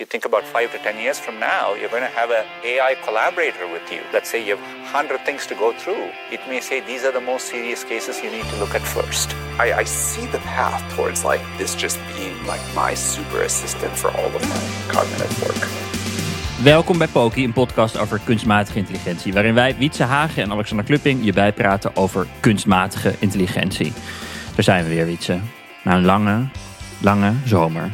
You think about five to 10 years from now, you're going to have an AI collaborator with you. Let's say you have 100 things to go through. It may say these are the most serious cases you need to look at first. I, I see the path towards like this just being like my super assistant for all of my cognitive work. Welkom bij Poki, een podcast over kunstmatige intelligentie, waarin wij, Wietse Hagen en Alexander Klupping, je bijpraten over kunstmatige intelligentie. Daar zijn we weer, Wietse. Na een lange, lange zomer.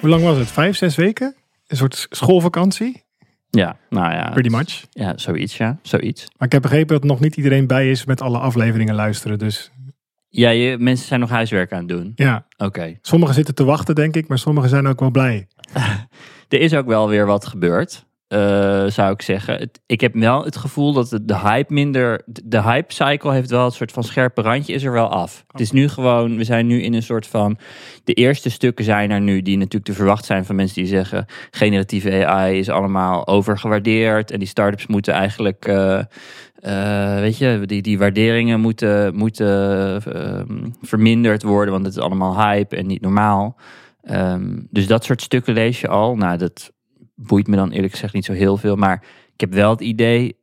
Hoe lang was het? Vijf, zes weken? Een soort schoolvakantie? Ja, nou ja. Pretty much. Ja, zoiets, ja. Zoiets. Maar ik heb begrepen dat nog niet iedereen bij is met alle afleveringen luisteren. Dus Ja, je, mensen zijn nog huiswerk aan het doen. ja, Oké. sommigen zitten te wachten, denk ik. Maar sommigen zijn ook wel blij. Er is ook wel weer wat gebeurd, eh, zou ik zeggen. Het- ik heb wel het gevoel dat de, de hype minder... De hype cycle heeft wel een soort van scherpe randje, is er wel af. Het is nu gewoon, we zijn nu in een soort van... De eerste stukken zijn er nu die natuurlijk te verwacht zijn van mensen die zeggen... generatieve AI is allemaal overgewaardeerd en die start-ups moeten eigenlijk... eh, eh, weet je, die, die waarderingen moeten, moeten ehm, verminderd worden, want het is allemaal hype en niet normaal. Ehm, dus dat soort stukken lees je al. Nou, dat boeit me dan eerlijk gezegd niet zo heel veel. Maar ik heb wel het idee,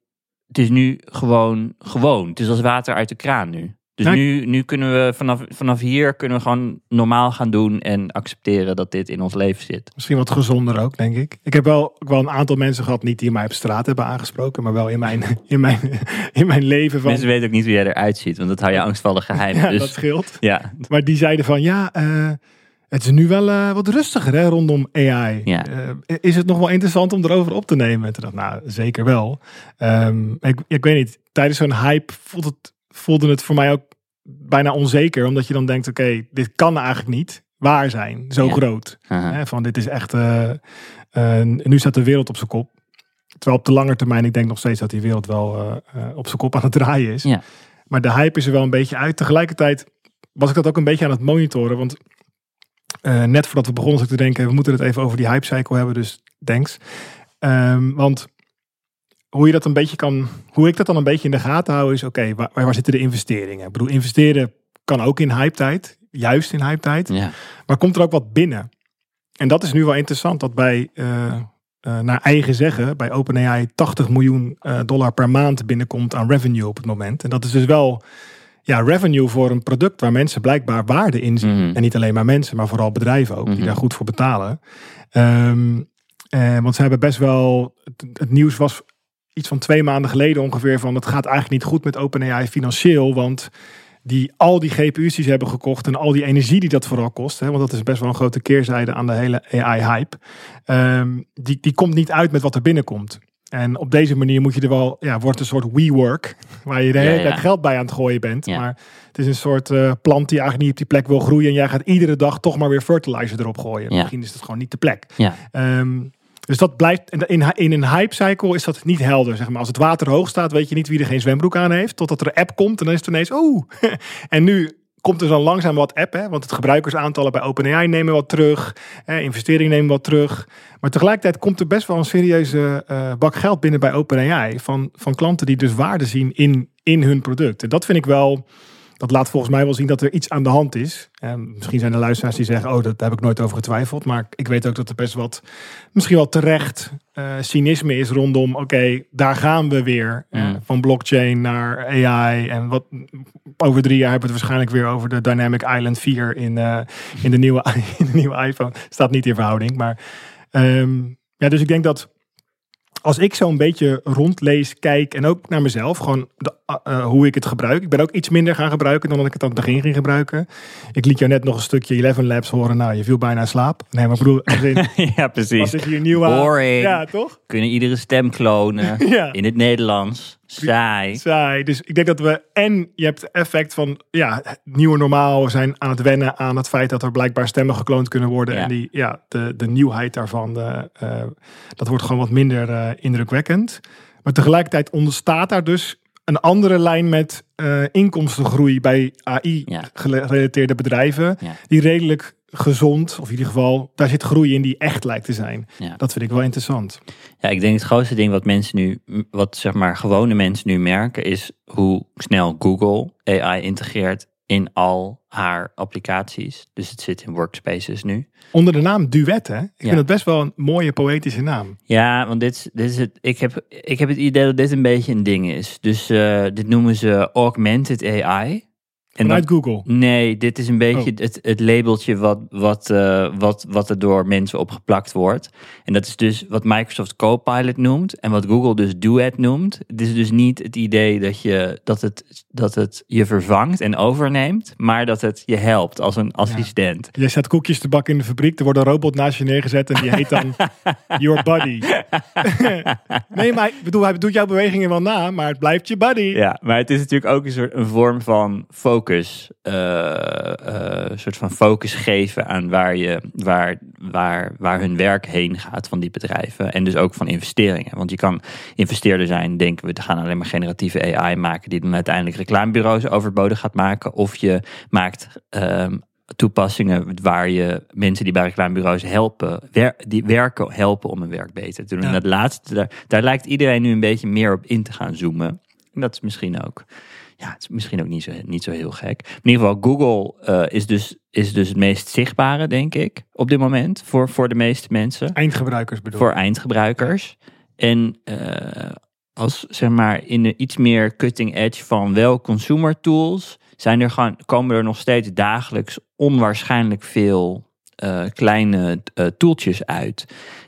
het is nu gewoon gewoon. Het is als water uit de kraan nu. Dus ik- nu, nu kunnen we vanaf, vanaf hier kunnen we gewoon normaal gaan doen en accepteren dat dit in ons leven zit. Misschien wat gezonder ook, denk ik. Ik heb wel, wel een aantal mensen gehad, niet die mij op straat hebben aangesproken. Maar wel in mijn, in mijn, in mijn leven. Van, Mensen weten ook niet hoe jij eruit ziet, want dat hou je angstvallig geheim. ja, dus, dat scheelt. ja, Maar die zeiden van, ja, eh, het is nu wel eh, wat rustiger hè, rondom AI. Ja. Eh, is het nog wel interessant om erover op te nemen? En toen dacht nou, zeker wel. Ehm, ik, ik weet niet, tijdens zo'n hype voelde het, voelde het voor mij ook bijna onzeker. Omdat je dan denkt, oké, dit kan eigenlijk niet waar zijn. Zo Ja. groot. Hè, van dit is echt, eh, nu staat de wereld op zijn kop. Terwijl op de lange termijn, ik denk nog steeds dat die wereld wel op zijn kop aan het draaien is. Ja. Maar de hype is er wel een beetje uit. Tegelijkertijd was ik dat ook een beetje aan het monitoren. Want eh, net voordat we begonnen, te denken, we moeten het even over die hype cycle hebben. Dus thanks. Ehm, want hoe je dat een beetje kan, hoe ik dat dan een beetje in de gaten hou, is oké, waar, waar zitten de investeringen? Ik bedoel, investeren kan ook in hype tijd. Juist in hype tijd. ja. Maar komt er ook wat binnen? En dat is nu wel interessant dat bij, eh, eh, naar eigen zeggen, bij OpenAI 80 miljoen dollar per maand binnenkomt aan revenue op het moment. En dat is dus wel ja, revenue voor een product waar mensen blijkbaar waarde in zien. Mhm. En niet alleen maar mensen, maar vooral bedrijven ook, Mhm. die daar goed voor betalen. Ehm, eh, want ze hebben best wel, het, het nieuws was iets van twee maanden geleden ongeveer van het gaat eigenlijk niet goed met OpenAI financieel, want die al die GPU's die ze hebben gekocht en al die energie die dat vooral kost, hè, want dat is best wel een grote keerzijde aan de hele AI-hype, ehm, die, die komt niet uit met wat er binnenkomt. En op deze manier moet je er wel, ja, wordt een soort WeWork, waar je de hele tijd geld bij aan het gooien bent. Ja. Maar het is een soort eh, plant die eigenlijk niet op die plek wil groeien. En jij gaat iedere dag toch maar weer fertilizer erop gooien. Ja. Misschien is het gewoon niet de plek. Ja. Ehm, dus dat blijft, en in, in een hype cycle is dat niet helder. Zeg maar. Als het water hoog staat, weet je niet wie er geen zwembroek aan heeft. Totdat er een app komt en dan is het ineens, oeh. en nu komt er zo langzaam wat app, hè? want het gebruikersaantallen bij OpenAI nemen wat terug. Hè? Investeringen nemen wat terug. Maar tegelijkertijd komt er best wel een serieuze eh, bak geld binnen bij OpenAI. Van, van klanten die dus waarde zien in, in hun product. En dat vind ik wel... Dat laat volgens mij wel zien dat er iets aan de hand is. En misschien zijn er luisteraars die zeggen: Oh, dat daar heb ik nooit over getwijfeld. Maar ik weet ook dat er best wat, misschien wel terecht, eh, cynisme is rondom: Oké, daar gaan we weer. eh, Mm. van blockchain naar AI. En wat, over drie jaar hebben we het waarschijnlijk weer over de Dynamic Island 4 in, eh, in, de, nieuwe, in de nieuwe iPhone. Staat niet in verhouding. Maar ehm, ja, dus ik denk dat als ik zo'n beetje rondlees, kijk en ook naar mezelf, gewoon de, uh, uh, hoe ik het gebruik. Ik ben ook iets minder gaan gebruiken dan dat ik het aan het begin ging gebruiken. Ik liet jou net nog een stukje 11 Labs horen. Nou, je viel bijna in slaap. Nee, maar ik bedoel, in, ja, precies. wat is hier nieuw aan? Boring. Ja, toch? Kunnen iedere stem klonen Ja. in het Nederlands. Saai. Saai. Dus ik denk dat we en je hebt het effect van ja, het nieuwe normaal we zijn aan het wennen aan het feit dat er blijkbaar stemmen gekloond kunnen worden. Ja. En die, ja, de, de nieuwheid daarvan, de, eh, dat wordt gewoon wat minder eh, indrukwekkend. Maar tegelijkertijd ontstaat daar dus een andere lijn met eh, inkomstengroei bij Ja. AI-gerelateerde bedrijven. Ja. Die redelijk gezond, of in ieder geval, daar zit groei in die echt lijkt te zijn. Ja. Dat vind ik wel interessant. Ja, ik denk het grootste ding wat mensen nu, wat zeg maar gewone mensen nu merken, is hoe snel Google AI integreert in al haar applicaties. Dus het zit in workspaces nu. Onder de naam Duet, hè? Ik Ja. vind het best wel een mooie poëtische naam. Ja, want dit, is- dit is het. Ik heb, ik heb het idee dat dit een beetje een ding is. Dus eh, dit noemen ze augmented AI. En Vanuit Google. Nee, dit is een beetje Oh. het, het labeltje wat, wat, eh, wat, wat er door mensen opgeplakt wordt. En dat is dus wat Microsoft Copilot noemt en wat Google dus Duet noemt. Het is dus niet het idee dat, je, dat, het, dat het je vervangt en overneemt, maar dat het je helpt als een assistent. Jij staat koekjes te bakken in de fabriek. Er wordt een robot naast je neergezet en die heet dan Your Buddy. nee, maar ik bedoel, hij doet jouw bewegingen wel na, maar het blijft je buddy. Ja, maar het is natuurlijk ook een soort een vorm van focus. Eh, eh, een soort van focus geven aan waar, je, waar, waar, waar hun werk heen gaat van die bedrijven. En dus ook van investeringen. Want je kan investeerder zijn, denken we, gaan alleen maar generatieve AI maken, die dan uiteindelijk reclamebureaus overbodig gaat maken. Of je maakt ehm, toepassingen waar je mensen die bij reclamebureaus helpen, wer- die werken helpen om hun werk beter te doen. Ja. En dat laatste, daar, daar lijkt iedereen nu een beetje meer op in te gaan zoomen. En dat is misschien ook, ja, het is misschien ook niet zo, niet zo heel gek. In ieder geval, Google eh, is, dus, is dus het meest zichtbare, denk ik, op dit moment voor, voor de meeste mensen Eindgebruikers bedoel voor eindgebruikers. En eh, als zeg maar in de iets meer cutting edge van wel consumer tools, zijn er gewoon, komen er nog steeds dagelijks onwaarschijnlijk veel eh, kleine eh, tooltjes uit.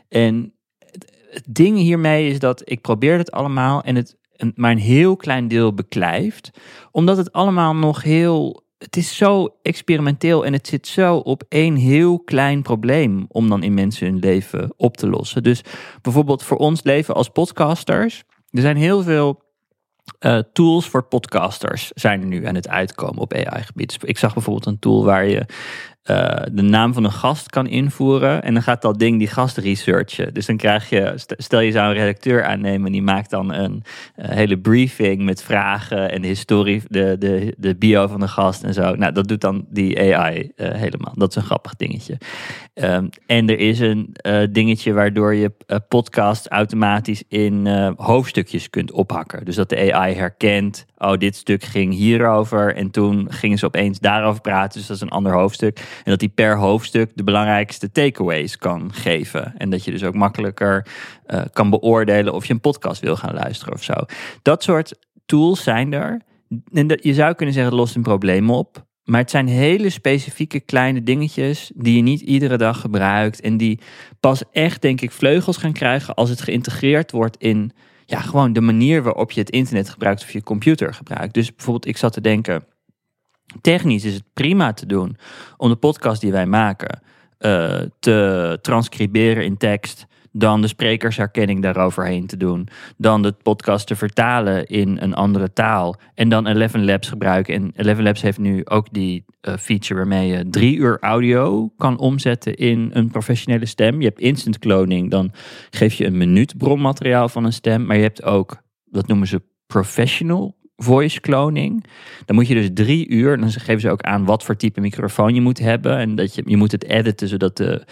En het, het ding hiermee is dat ik probeer het allemaal en het een, maar een heel klein deel beklijft, omdat het allemaal nog heel het is zo experimenteel en het zit zo op één heel klein probleem om dan in mensen hun leven op te lossen. Dus bijvoorbeeld voor ons leven als podcasters, er zijn heel veel eh, tools voor podcasters zijn er nu aan het uitkomen op AI-gebied. Ik zag bijvoorbeeld een tool waar je eh, de naam van een gast kan invoeren. En dan gaat dat ding die gast researchen. Dus dan krijg je, st- stel je zou een redacteur aannemen, en die maakt dan een eh, hele briefing met vragen en de historie, de, de, de bio van de gast en zo. Nou, dat doet dan die AI eh, helemaal. Dat is een grappig dingetje. Ehm, en er is een dingetje waardoor je podcast automatisch in hoofdstukjes kunt ophakken. Dus dat de AI herkent, oh, dit stuk ging hierover. En toen gingen ze opeens daarover praten. Dus dat is een ander hoofdstuk. En dat die per hoofdstuk de belangrijkste takeaways kan geven. En dat je dus ook makkelijker eh, kan beoordelen of je een podcast wil gaan luisteren of zo. Dat soort tools zijn er. En dat, je zou kunnen zeggen, het lost een probleem op. Maar het zijn hele specifieke kleine dingetjes die je niet iedere dag gebruikt. En die pas echt, denk ik, vleugels gaan krijgen als het geïntegreerd wordt in ja, gewoon de manier waarop je het internet gebruikt of je computer gebruikt. Dus bijvoorbeeld, ik zat te denken, technisch is het prima te doen om de podcast die wij maken eh, te transcriberen in tekst. Dan de sprekersherkenning daaroverheen te doen. Dan de podcast te vertalen in een andere taal. En dan Eleven Labs gebruiken. En Eleven Labs heeft nu ook die eh, feature waarmee je drie uur audio kan omzetten in een professionele stem. Je hebt instant cloning. Dan geef je een minuut bronmateriaal van een stem. Maar je hebt ook, dat noemen ze professional voice cloning. Dan moet je dus drie uur, dan geven ze ook aan wat voor type microfoon je moet hebben. En dat je, je moet het editen zodat de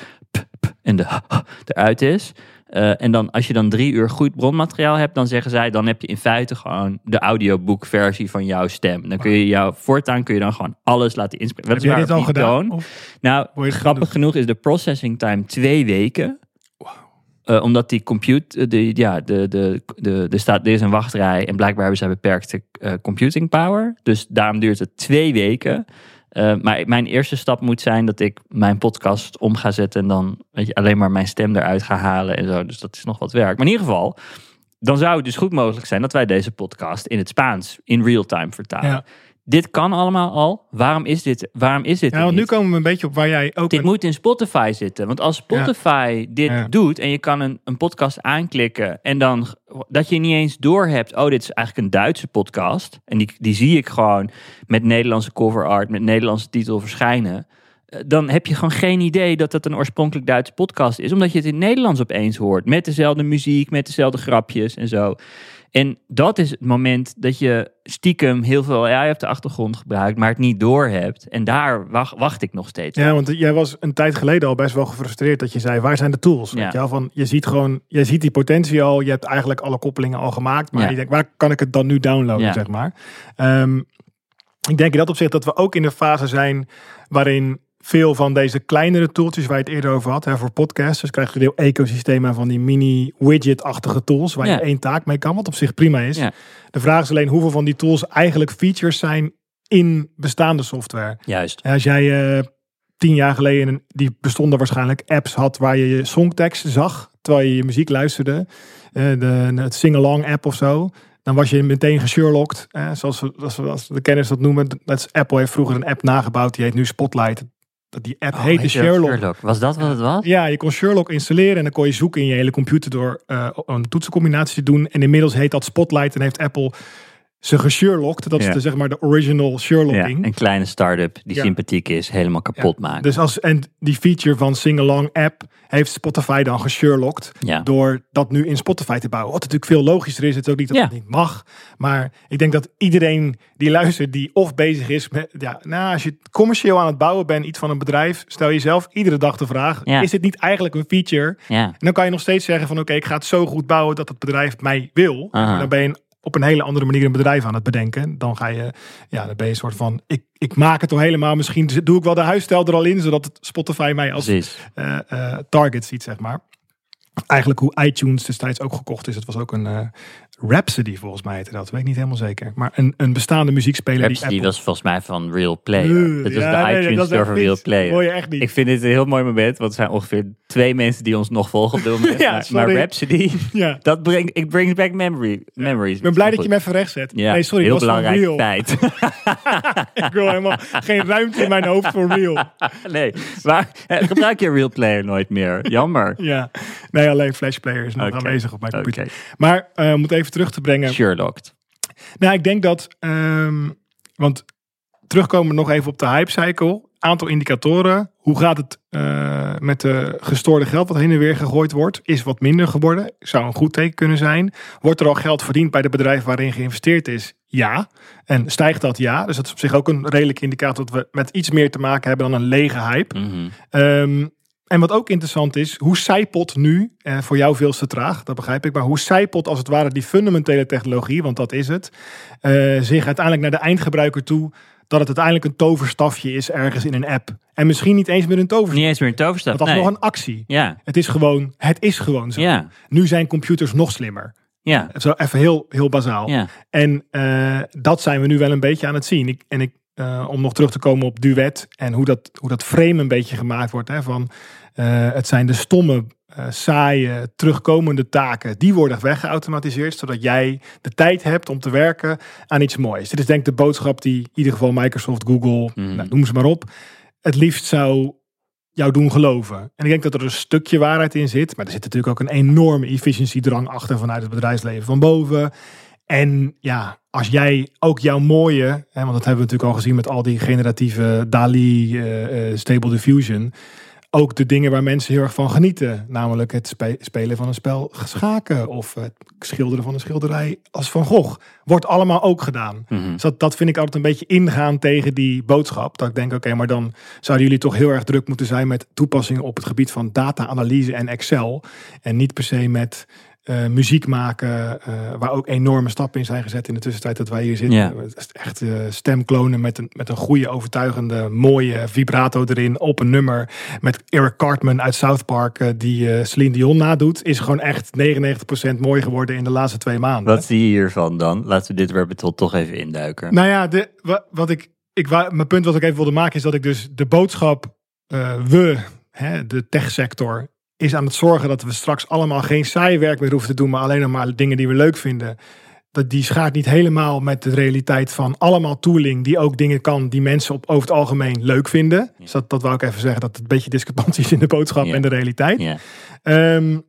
en de eruit is. Eh, en dan als je dan drie uur goed bronmateriaal hebt, dan zeggen zij, dan heb je in feite gewoon de audioboekversie van jouw stem. Dan kun je jouw voortaan kun je dan gewoon alles laten inspreken. Heb jij dit al gedaan? Of- Nou, je grappig genoeg is de processing time twee weken. Eh, omdat die compute, de, ja, de, de, de, de staat, er is een wachtrij en blijkbaar hebben zij beperkte eh, computing power. Dus daarom duurt het twee weken. Eh, maar mijn eerste stap moet zijn dat ik mijn podcast om ga zetten en dan weet je, alleen maar mijn stem eruit ga halen en zo. Dus dat is nog wat werk. Maar in ieder geval, dan zou het dus goed mogelijk zijn dat wij deze podcast in het Spaans in real time vertalen. Dit kan allemaal al. Waarom is dit, waarom is dit Ja, want nu komen we een beetje op waar jij ook... Dit een- moet in Spotify zitten. Want als Spotify dit Ja. doet en je kan een, een podcast aanklikken en dan dat je niet eens doorhebt, oh, dit is eigenlijk een Duitse podcast. En die, die zie ik gewoon met Nederlandse cover art, met Nederlandse titel verschijnen. Eh, Dan heb je gewoon geen idee dat het een oorspronkelijk Duitse podcast is. Omdat je het in Nederlands opeens hoort. Met dezelfde muziek, met dezelfde grapjes en zo. En dat is het moment dat je stiekem heel veel AI op de achtergrond gebruikt, maar het niet doorhebt. En daar wacht, wacht ik nog steeds. op. Ja, want jij was een tijd geleden al best wel gefrustreerd dat je zei, waar zijn de tools? Ja. Je, van, je ziet gewoon, je ziet die potentie al, je hebt eigenlijk alle koppelingen al gemaakt, maar Ja. je denkt, waar kan ik het dan nu downloaden, Ja. zeg maar. Ehm, ik denk in dat opzicht dat we ook in de fase zijn waarin veel van deze kleinere tooltjes waar je het eerder over had, hè, voor podcasters, krijg je een heel ecosysteem van die mini-widget-achtige tools waar Ja. je één taak mee kan, wat op zich prima is. Ja. De vraag is alleen hoeveel van die tools eigenlijk features zijn in bestaande software. Juist. En Als jij eh, tien jaar geleden, die bestonden waarschijnlijk apps had waar je je songtekst zag, terwijl je je muziek luisterde, eh, de, het sing-along app of zo, dan was je meteen gesherlocked. Zoals, we, als, we, als de kenners dat noemen. Dat is, Apple heeft vroeger een app nabouwd, die heet nu Spotlight. Dat Die app Oh, heette Sherlock. Was dat wat het was? Ja, je kon Sherlock installeren en dan kon je zoeken in je hele computer door eh, een toetsencombinatie te doen. En inmiddels heet dat Spotlight en heeft Apple ze gesherlocked. Dat is Ja. de, zeg maar de original Ja, Sherlocking. een kleine start-up die Ja. sympathiek is, helemaal kapot maken. Dus als, en die feature van Sing-Along app heeft Spotify dan gesherlocked. Ja. Door dat nu in Spotify te bouwen. Wat natuurlijk veel logischer is. Het is ook niet dat het niet mag. Maar ik denk dat iedereen die luistert, die of bezig is met... Ja, nou, als je commercieel aan het bouwen bent, iets van een bedrijf. Stel jezelf iedere dag de vraag. Ja. Is dit niet eigenlijk een feature? ja. En dan kan je nog steeds zeggen van oké, ik ga het zo goed bouwen dat het bedrijf mij wil. Dan ben je een- op een hele andere manier een bedrijf aan het bedenken. Dan ga je, ja, dan ben je een soort van, ik, ik maak het toch helemaal. Misschien doe ik wel de huisstijl er al in, zodat het Spotify mij als eh, target ziet, zeg maar. Eigenlijk hoe iTunes destijds ook gekocht is. Het was ook een eh, Rhapsody volgens mij heette dat. Weet ik niet helemaal zeker. Maar een, een bestaande muziekspeler die Rhapsody Apple... was volgens mij van Real Player. Eh, Dat was ja, de nee, iTunes store van Real. Player. Hoor je echt niet. Ik vind dit een heel mooi moment, want er zijn ongeveer twee mensen die ons nog volgen op dit moment. Ja, maar, maar Rhapsody, Ja. dat brengt ik brings back memory, memories. Ik ben blij dat je hem even recht zet. Ja, nee, sorry, heel belangrijk Real. feit. Ik wil helemaal geen ruimte in mijn hoofd voor Real. nee, maar eh, gebruik je Real Player nooit meer. Jammer. Ja, nee, alleen Flash Player is nog aanwezig op mijn computer. Maar eh, om het even terug te brengen. Sherlocked. Nou, ik denk dat, ehm, want terugkomen nog even op de hype cycle. Aantal indicatoren. Hoe gaat het eh, met de gestoorde geld wat heen en weer gegooid wordt? Is wat minder geworden. Zou een goed teken kunnen zijn. Wordt er al geld verdiend bij de bedrijven waarin geïnvesteerd is? Ja. En stijgt dat? Ja. Dus dat is op zich ook een redelijke indicator dat we met iets meer te maken hebben dan een lege hype. Mhm. Ehm, en wat ook interessant is, hoe zijpelt nu, eh, voor jou veel te traag, dat begrijp ik, maar hoe zijpelt als het ware die fundamentele technologie, want dat is het, eh, zich uiteindelijk naar de eindgebruiker toe, dat het uiteindelijk een toverstafje is ergens in een app. En misschien niet eens meer een toverstaf, Niet eens meer een toverstaf. dat is nee. nog een actie. Ja, Het is gewoon, het is gewoon zo. ja, Nu zijn computers nog slimmer. ja, Zo even heel, heel bazaal. ja. En eh, dat zijn we nu wel een beetje aan het zien. Ik, en ik, eh, om nog terug te komen op duet en hoe dat, hoe dat frame een beetje gemaakt wordt. Hè, van, het zijn de stomme, eh, saaie, terugkomende taken. Die worden weggeautomatiseerd, zodat jij de tijd hebt om te werken aan iets moois. Dit is denk ik de boodschap die in ieder geval Microsoft, Google, Mhm. nou, noem ze maar op, het liefst zou jou doen geloven. En ik denk dat er een stukje waarheid in zit. Maar er zit natuurlijk ook een enorme efficiëntiedrang achter vanuit het bedrijfsleven van boven. En ja, als jij ook jouw mooie, hè, want dat hebben we natuurlijk al gezien met al die generatieve DALI, eh, eh, Stable Diffusion. Ook de dingen waar mensen heel erg van genieten. Namelijk het spe- spelen van een spel schaken of het schilderen van een schilderij als Van Gogh. Wordt allemaal ook gedaan. Mhm. Dus dat, dat vind ik altijd een beetje ingaan tegen die boodschap. Dat ik denk, oké, maar dan zouden jullie toch heel erg druk moeten zijn met toepassingen op het gebied van data-analyse en Excel. En niet per se met eh, muziek maken, eh, waar ook enorme stappen in zijn gezet in de tussentijd dat wij hier zitten. Ja. Echt eh, stemklonen met een, met een goede, overtuigende, mooie vibrato erin op een nummer. Met Eric Cartman uit South Park, die Celine Dion nadoet, is gewoon echt 99% mooi geworden in de laatste twee maanden. Wat zie je hiervan dan? Laten we dit hole toch even induiken. Nou ja, de, wa- wat ik, ik, mijn punt wat ik even wilde maken is dat ik dus de boodschap, we, hè, de techsector, is aan het zorgen dat we straks allemaal geen saai werk meer hoeven te doen, maar alleen nog maar dingen die we leuk vinden. Dat die schaart niet helemaal met de realiteit van allemaal tooling die ook dingen kan die mensen op, over het algemeen leuk vinden. Dus dat, dat wou ik even zeggen, dat het een beetje discrepantie is in de boodschap Ja. en de realiteit. Ja. Ehm,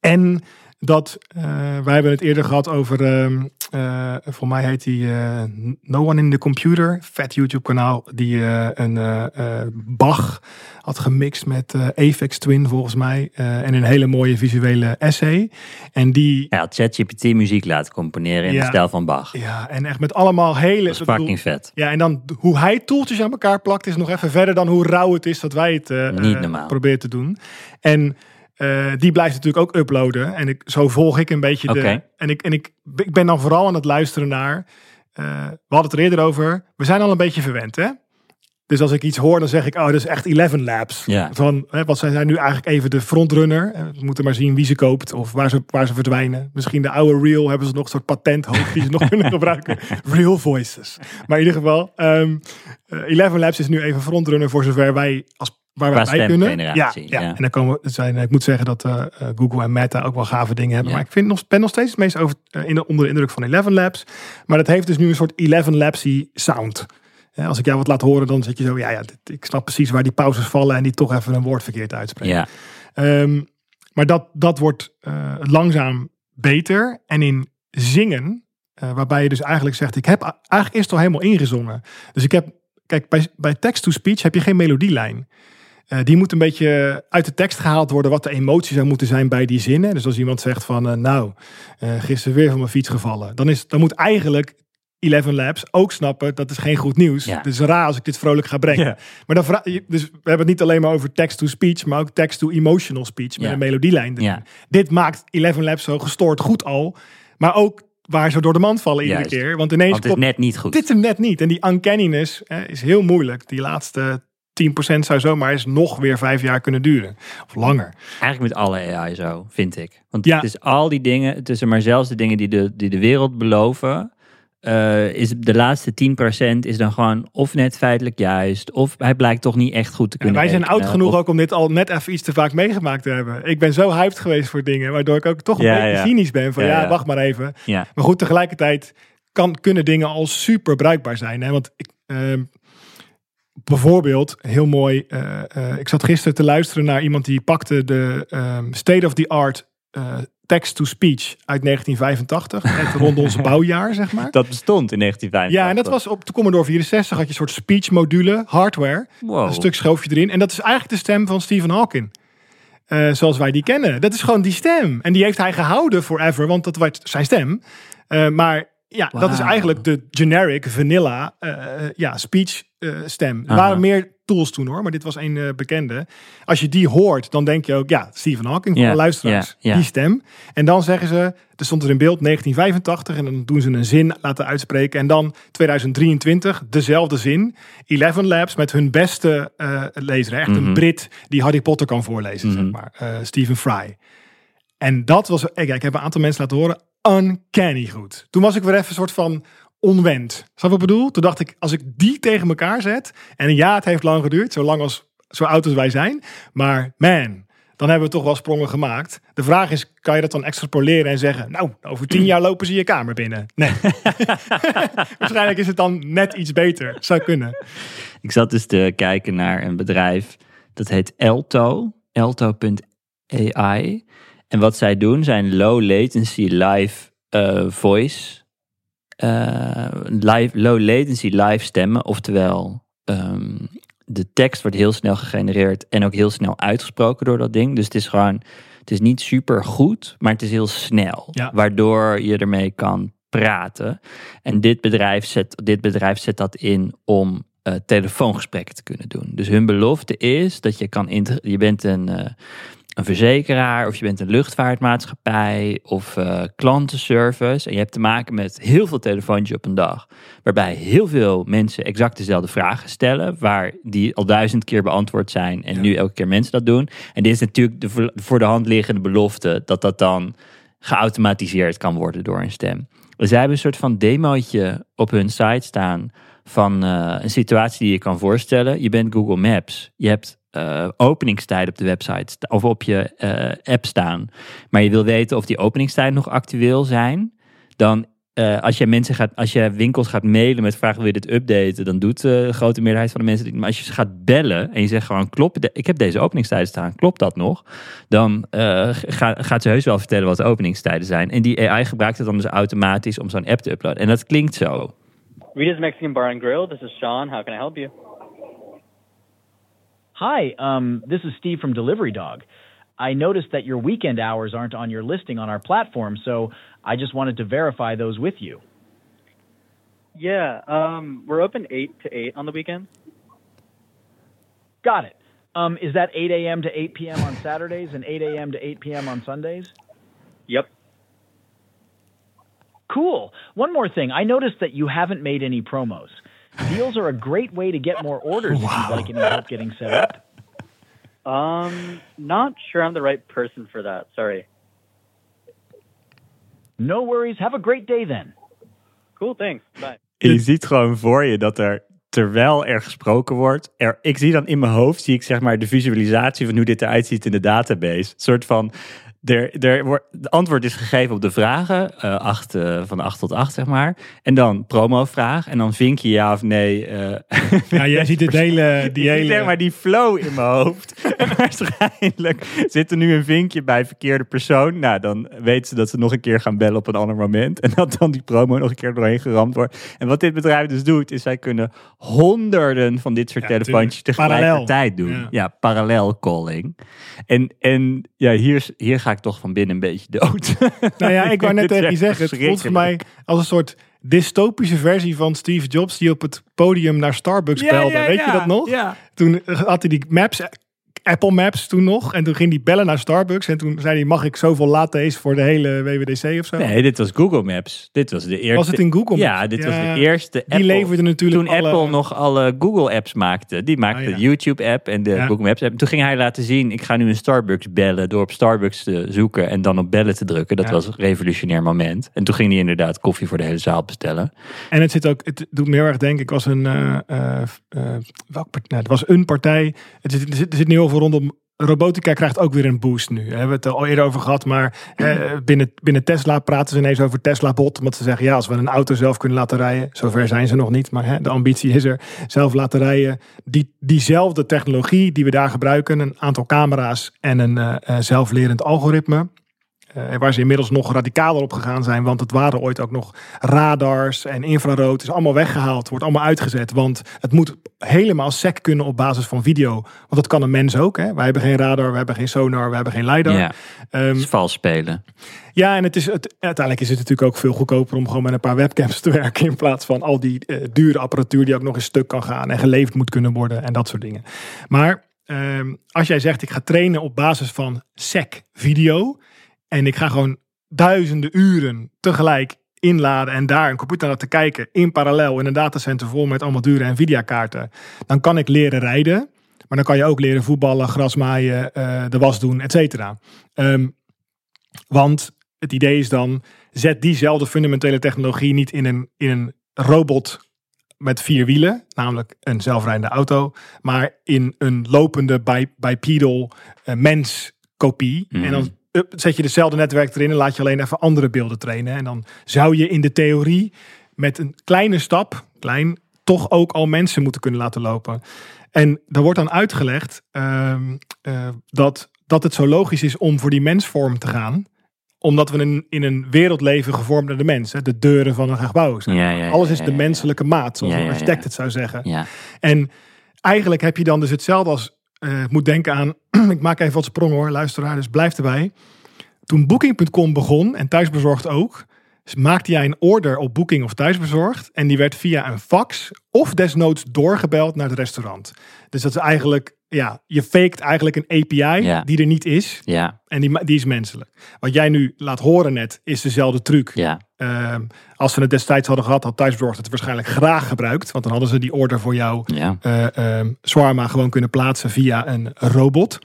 en dat, eh, wij hebben het eerder gehad over, ehm eh, voor mij heet die eh, No One in the Computer, vet YouTube kanaal, die een Bach had gemixt met Apex Twin volgens mij. en een hele mooie visuele essay. En die, had ChatGPT muziek laten componeren in Ja. de stijl van Bach. Dat ja, en echt met allemaal hele... bedoel, fucking vet. ja, en dan hoe hij toeltjes aan elkaar plakt is nog even verder dan hoe rauw het is dat wij het Niet normaal. proberen te doen. En eh, die blijft natuurlijk ook uploaden. En ik, zo volg ik een beetje de... En, ik, en ik, ik ben dan vooral aan het luisteren naar... eh, we hadden het er eerder over. We zijn al een beetje verwend, hè? Dus als ik iets hoor, dan zeg ik, oh, dat is echt 11 Labs. Ja. Van, hè, wat zijn zij nu eigenlijk even de frontrunner? Eh, We moeten maar zien wie ze koopt of waar ze, waar ze verdwijnen. Misschien de oude Real hebben ze nog een soort patent hoog die ze nog kunnen gebruiken. Real Voices. Maar in ieder geval, ehm eh, 11 Labs is nu even frontrunner voor zover wij als waar wij bij kunnen. Ja, ja. en dan komen het zijn. Ik moet zeggen dat eh, eh, Google en Meta ook wel gave dingen hebben. Ja. Maar ik vind nog, ben nog steeds het meest over, eh, in de, onder de indruk van 11 Labs. Maar dat heeft dus nu een soort 11 Labsy sound. Ja, als ik jou wat laat horen, dan zit je zo, ja, ja, dit- ik snap precies waar die pauzes vallen en die toch even een woord verkeerd uitspreken. Ja. Ehm, maar dat, dat wordt langzaam beter. En in zingen, waarbij je dus eigenlijk zegt, ik heb eigenlijk eerst al helemaal ingezongen. Dus ik heb, kijk, bij, bij text-to-speech heb je geen melodielijn. Eh, die moet een beetje uit de tekst gehaald worden wat de emotie zou moeten zijn bij die zinnen. Dus als iemand zegt van, eh, nou, eh, gisteren weer van mijn fiets gevallen. Dan, is, dan moet eigenlijk 11 Labs ook snappen, dat is geen goed nieuws. Ja. Het is raar als ik dit vrolijk ga brengen. Ja. Maar dan dus we hebben het niet alleen maar over text-to-speech, maar ook text-to-emotional speech met Ja. een melodielijn. Dit maakt 11 Labs zo gestoord goed al, maar ook waar ze door de mand vallen iedere Juist. keer. Want ineens Want het is net niet goed. dit hem net niet. En die uncanniness hè, is heel moeilijk. Die laatste 10% zou zomaar eens nog weer vijf jaar kunnen duren. Of langer. Eigenlijk met alle AI zo, vind ik. Want Ja. het is al die dingen, het is maar zelfs de dingen die de, die de wereld beloven. eh, is de laatste 10% is dan gewoon of net feitelijk juist, of hij blijkt toch niet echt goed te En kunnen. wij zijn oud genoeg of- ook om dit al net even iets te vaak meegemaakt te hebben. Ik ben zo hyped geweest voor dingen, waardoor ik ook toch een Ja, beetje ja. cynisch ben. Van Ja, wacht maar even. Ja, Maar goed, tegelijkertijd kan, kunnen dingen al super bruikbaar zijn. Hè? Want ik, ehm, bijvoorbeeld, heel mooi. eh, eh, ik zat gisteren te luisteren naar iemand die pakte de ehm, state of the art eh, text-to-speech uit 1985. net rond ons bouwjaar, zeg maar. dat bestond in 1985. Ja, en dat was op de Commodore 64 had je een soort speech module, hardware. Wow. Een stuk schoof je erin. En dat is eigenlijk de stem van Stephen Hawking. Zoals wij die kennen. Dat is gewoon die stem. En die heeft hij gehouden forever, want dat werd zijn stem. Maar ja, dat is eigenlijk de generic vanilla eh, ja, speech eh, stem. Er waren meer tools toen hoor, maar dit was een bekende. Als je die hoort, dan denk je ook, ja, Stephen Hawking voor Ja, de luisteraars. Die stem. En dan zeggen ze, er stond er in beeld 1985 en dan doen ze een zin laten uitspreken. En dan 2023, dezelfde zin. 11 Labs met hun beste eh lezer. Echt een Mhm. Brit die Harry Potter kan voorlezen, Mhm. zeg maar. Eh, Stephen Fry. En dat was, kijk, ik heb een aantal mensen laten horen, uncanny goed. Toen was ik weer even een soort van onwend. Snap je wat ik bedoel? Toen dacht ik, als ik die tegen elkaar zet, en ja, het heeft lang geduurd, zo lang als, zo oud als wij zijn, maar man, dan hebben we toch wel sprongen gemaakt. De vraag is, kan je dat dan extrapoleren en zeggen, nou, over tien jaar lopen ze je kamer binnen? Nee. Waarschijnlijk is het dan net iets beter. Zou kunnen. Ik zat dus te kijken naar een bedrijf dat heet Elto, elto.ai. En wat zij doen zijn low latency live eh, voice, eh, live, low latency live stemmen, oftewel ehm, de tekst wordt heel snel gegenereerd en ook heel snel uitgesproken door dat ding. Dus het is gewoon, het is niet super goed, maar het is heel snel, Ja. waardoor je ermee kan praten. En dit bedrijf zet, dit bedrijf zet dat in om eh, telefoongesprekken te kunnen doen. Dus hun belofte is dat je kan je bent een, een verzekeraar of je bent een luchtvaartmaatschappij of eh, klantenservice en je hebt te maken met heel veel telefoontjes op een dag, waarbij heel veel mensen exact dezelfde vragen stellen, waar die al duizend keer beantwoord zijn en Ja. nu elke keer mensen dat doen. En dit is natuurlijk de voor- voor de hand liggende belofte dat dat dan geautomatiseerd kan worden door een stem. Dus zij hebben een soort van demootje op hun site staan van eh, een situatie die je kan voorstellen. Je bent Google Maps. Je hebt eh openingstijden op de website of op je eh, app staan. Maar je wil weten of die openingstijden nog actueel zijn. Dan eh, als je mensen gaat, als je winkels gaat mailen met vragen wil je dit updaten, dan doet de grote meerderheid van de mensen dit. Maar als je ze gaat bellen en je zegt gewoon klopt, ik heb deze openingstijden staan, klopt dat nog? Dan ga- gaat ze heus wel vertellen wat de openingstijden zijn. En die AI gebruikt het dan dus automatisch om zo'n app te uploaden. En dat klinkt zo. Rita's Mexican Bar and Grill. This is Sean. How can I help you? Hi, um, this is Steve from Delivery Dog. I noticed that your weekend hours aren't on your listing on our platform, so I just wanted to verify those with you. Yeah, um, we're open eight to eight on the weekend. Got it. Um, is that 8 a.m. to 8 p.m. on Saturdays and 8 a.m. to 8 p.m. on Sundays? Yep. Cool. One more thing. I noticed that you haven't made any promos. Deals are a great way to get more orders if you'd like any help getting set up. Um, not sure I'm the right person for that. Sorry. No worries. Have a great day then. Cool, thanks. Bye. Je ziet gewoon voor je dat er, terwijl er gesproken wordt, er, ik zie dan in mijn hoofd, zie ik zeg maar de visualisatie van hoe dit eruit ziet in de database. Een soort van, er, er wordt, de antwoord is gegeven op de vragen, eh, acht, eh, van 8 tot 8 zeg maar. En dan promo-vraag en dan vink je ja of nee. eh, Ja, jij ziet het hele, die hele... zeg maar die flow in mijn hoofd. En waarschijnlijk zit er nu een vinkje bij verkeerde persoon. Nou, dan weten ze dat ze nog een keer gaan bellen op een ander moment. En dat dan die promo nog een keer doorheen geramd wordt. En wat dit bedrijf dus doet, is zij kunnen honderden van dit soort Ja, telefoontjes tegelijkertijd doen. Ja. Ja, parallel calling. En, en ja, hier, hier ga ik toch van binnen een beetje dood. Nou ja, ik wou net tegen je zeggen, het voelt voor mij als een soort dystopische versie van Steve Jobs die op het podium naar Starbucks belde. Weet je dat nog? Ja. Toen had hij die Maps, Apple Maps toen nog. En toen ging hij bellen naar Starbucks. En toen zei hij, mag ik zoveel lattes voor de hele WWDC of zo? Nee, dit was Google Maps. Dit was de eerste. Was het in Google Maps? Ja, dit was de eerste. die leverde natuurlijk Toen alle- Apple nog alle Google apps maakte. Die maakte Ah, ja. de YouTube app en de Ja. Google Maps app. Toen ging hij laten zien, ik ga nu een Starbucks bellen door op Starbucks te zoeken en dan op bellen te drukken. Dat was een revolutionair moment. En toen ging hij inderdaad koffie voor de hele zaal bestellen. En het zit ook, het doet me heel erg denken. Ik was een, eh eh eh, welk nou, het was een partij. Het zit, zit, er zit nu heel veel rondom. Robotica krijgt ook weer een boost nu. Daar hebben we het al eerder over gehad. Maar binnen, binnen Tesla praten ze ineens over Tesla bot. Omdat ze zeggen, ja, als we een auto zelf kunnen laten rijden. Zover zijn ze nog niet. Maar hè, de ambitie is er. Zelf laten rijden. Die, diezelfde technologie die we daar gebruiken. Een aantal camera's en een eh, eh, zelflerend algoritme. Eh, waar ze inmiddels nog radicaler op gegaan zijn. Want het waren ooit ook nog radars en infrarood. Het is allemaal weggehaald. Wordt allemaal uitgezet. Want het moet helemaal sec kunnen op basis van video. Want dat kan een mens ook. Hè? Wij hebben geen radar, we hebben geen sonar, we hebben geen lidar. Ja, Ehm, vals spelen. ja, en het is, het, uiteindelijk is het natuurlijk ook veel goedkoper om gewoon met een paar webcams te werken. In plaats van al die eh, dure apparatuur die ook nog eens stuk kan gaan en geleverd moet kunnen worden en dat soort dingen. Maar ehm, als jij zegt ik ga trainen op basis van SEC video en ik ga gewoon duizenden uren tegelijk inladen en daar een computer naar te kijken in parallel in een datacenter vol met allemaal dure Nvidia kaarten, dan kan ik leren rijden. Maar dan kan je ook leren voetballen, grasmaaien, eh de was doen, et cetera. Ehm, want het idee is dan, zet diezelfde fundamentele technologie niet in een, in een robot met vier wielen, namelijk een zelfrijdende auto, maar in een lopende bi- bipedal uh, mens kopie. Mhm. En dan up, zet je dezelfde netwerk erin en laat je alleen even andere beelden trainen. En dan zou je in de theorie met een kleine stap, klein, toch ook al mensen moeten kunnen laten lopen. En daar wordt dan uitgelegd ehm, eh, dat, dat het zo logisch is om voor die mensvorm te gaan omdat we in, in een wereld leven gevormd naar de mens. hè, De deuren van een gebouw. Ja, maar. ja, ja, Alles is de menselijke maat, zoals een architect het zou zeggen. Ja. En eigenlijk heb je dan dus hetzelfde als... ik moet denken aan... ik maak even wat sprong hoor, luisteraar, dus blijf erbij. Toen Booking.com begon, en thuisbezorgd ook... maakte jij een order op Booking of thuisbezorgd... en die werd via een fax of desnoods doorgebeld naar het restaurant. Dus dat is eigenlijk... Ja, je faked eigenlijk een API Ja. die er niet is. Ja, En die, die is menselijk. Wat jij nu laat horen net, is dezelfde truc. ja, Ehm, als ze het destijds hadden gehad, had thuisbezorgd het waarschijnlijk graag gebruikt. Want dan hadden ze die order voor jou ja. eh ehm, Swarma gewoon kunnen plaatsen via een robot.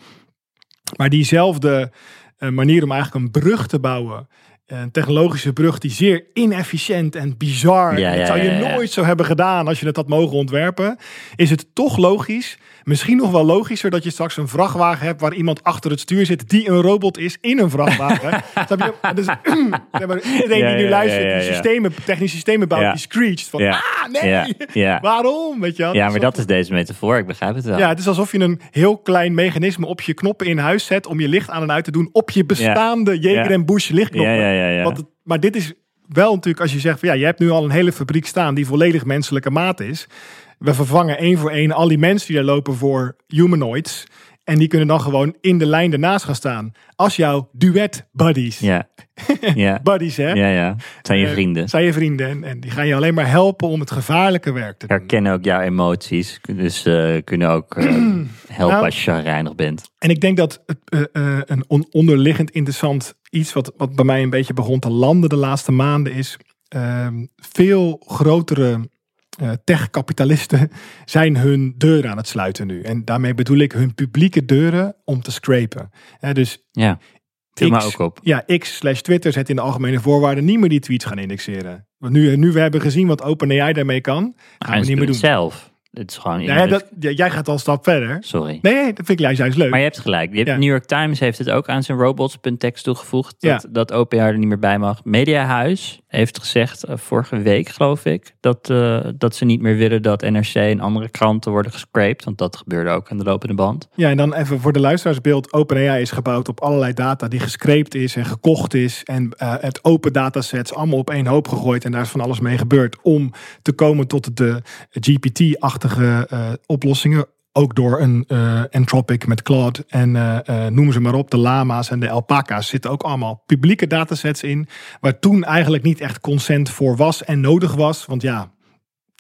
Maar diezelfde eh, manier om eigenlijk een brug te bouwen. Een technologische brug die zeer inefficiënt en bizar. Ja, ja, dat zou je ja, nooit zo hebben gedaan als je het had mogen ontwerpen. Is het toch logisch, misschien nog wel logischer, dat je straks een vrachtwagen hebt waar iemand achter het stuur zit die een robot is in een vrachtwagen. Snap je? Dus, iedereen Ja, die nu ja, luistert, die systemen, technische systemen bouwt, die screeched van, ah nee, waarom? Weet je? Ja, maar dat is deze metafoor. Ik begrijp het wel. ja, het is alsof je een heel klein mechanisme op je knoppen in huis zet om je licht aan en uit te doen op je bestaande Jager Ja. en Bush lichtknoppen. Ja, ja, maar dit is wel natuurlijk als je zegt van ja, je hebt nu al een hele fabriek staan die volledig menselijke maat is. We vervangen één voor één al die mensen die daar lopen voor humanoids. En die kunnen dan gewoon in de lijn ernaast gaan staan. Als jouw duet buddies. Ja, ja. Buddies hè. ja, ja. Het zijn je Eh, vrienden. Zijn je vrienden. En, en die gaan je alleen maar helpen om het gevaarlijke werk te doen. Herkennen ook jouw emoties. Dus eh, kunnen ook eh, helpen Nou, als je chagrijnig bent. En ik denk dat het, een on- onderliggend interessant iets wat, wat bij mij een beetje begon te landen de laatste maanden is. ehm, veel grotere tech-kapitalisten zijn hun deuren aan het sluiten nu. En daarmee bedoel ik hun publieke deuren om te scrapen. Dus Ja, X- ook op. ja, X slash Twitter zet in de algemene voorwaarden niet meer die tweets gaan indexeren. Want nu, nu we hebben gezien wat OpenAI daarmee kan, gaan we niet meer doen zelf. Het is gewoon... Ja, dat, jij gaat al een stap verder. Sorry. Nee, nee, dat vind ik juist leuk. Maar je hebt gelijk. Je hebt, Ja. New York Times heeft het ook aan zijn robots.txt toegevoegd. Dat, Ja. dat OpenAI er niet meer bij mag. Mediahuis heeft gezegd, eh, vorige week geloof ik, dat, eh, dat ze niet meer willen dat NRC en andere kranten worden gescraped. Want dat gebeurde ook aan de lopende band. Ja, en dan even voor de luisteraarsbeeld. OpenAI is gebouwd op allerlei data die gescreept is en gekocht is. En eh, het open datasets allemaal op één hoop gegooid. En daar is van alles mee gebeurd om te komen tot de GPT-achtige eh, oplossingen. Ook door een eh Anthropic met Claude en eh, eh, noem ze maar op. De lama's en de alpaca's zitten ook allemaal publieke datasets in. Waar toen eigenlijk niet echt consent voor was en nodig was. Want ja,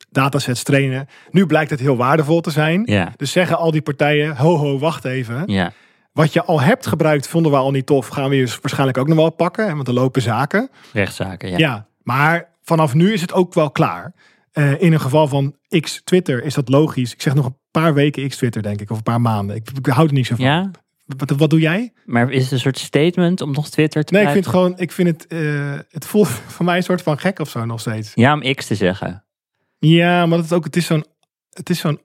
datasets trainen. Nu blijkt het heel waardevol te zijn. Ja, Dus zeggen al die partijen, ho ho, wacht even. ja, Wat je al hebt gebruikt, vonden we al niet tof. Gaan we je waarschijnlijk ook nog wel pakken. Want er lopen zaken. rechtszaken. Ja. Ja, maar vanaf nu is het ook wel klaar. Eh, in een geval van X Twitter is dat logisch. Ik zeg nog een paar weken X Twitter, denk ik. Of een paar maanden. Ik, ik hou er niet zo van. Ja? Wat, wat doe jij? Maar is het een soort statement om nog Twitter te Nee, ik vind het gewoon... Ik vind het... eh, het voelt voor mij een soort van gek of zo nog steeds. Ja, om X te zeggen. Ja, maar het, is ook, het is zo'n... Het is zo'n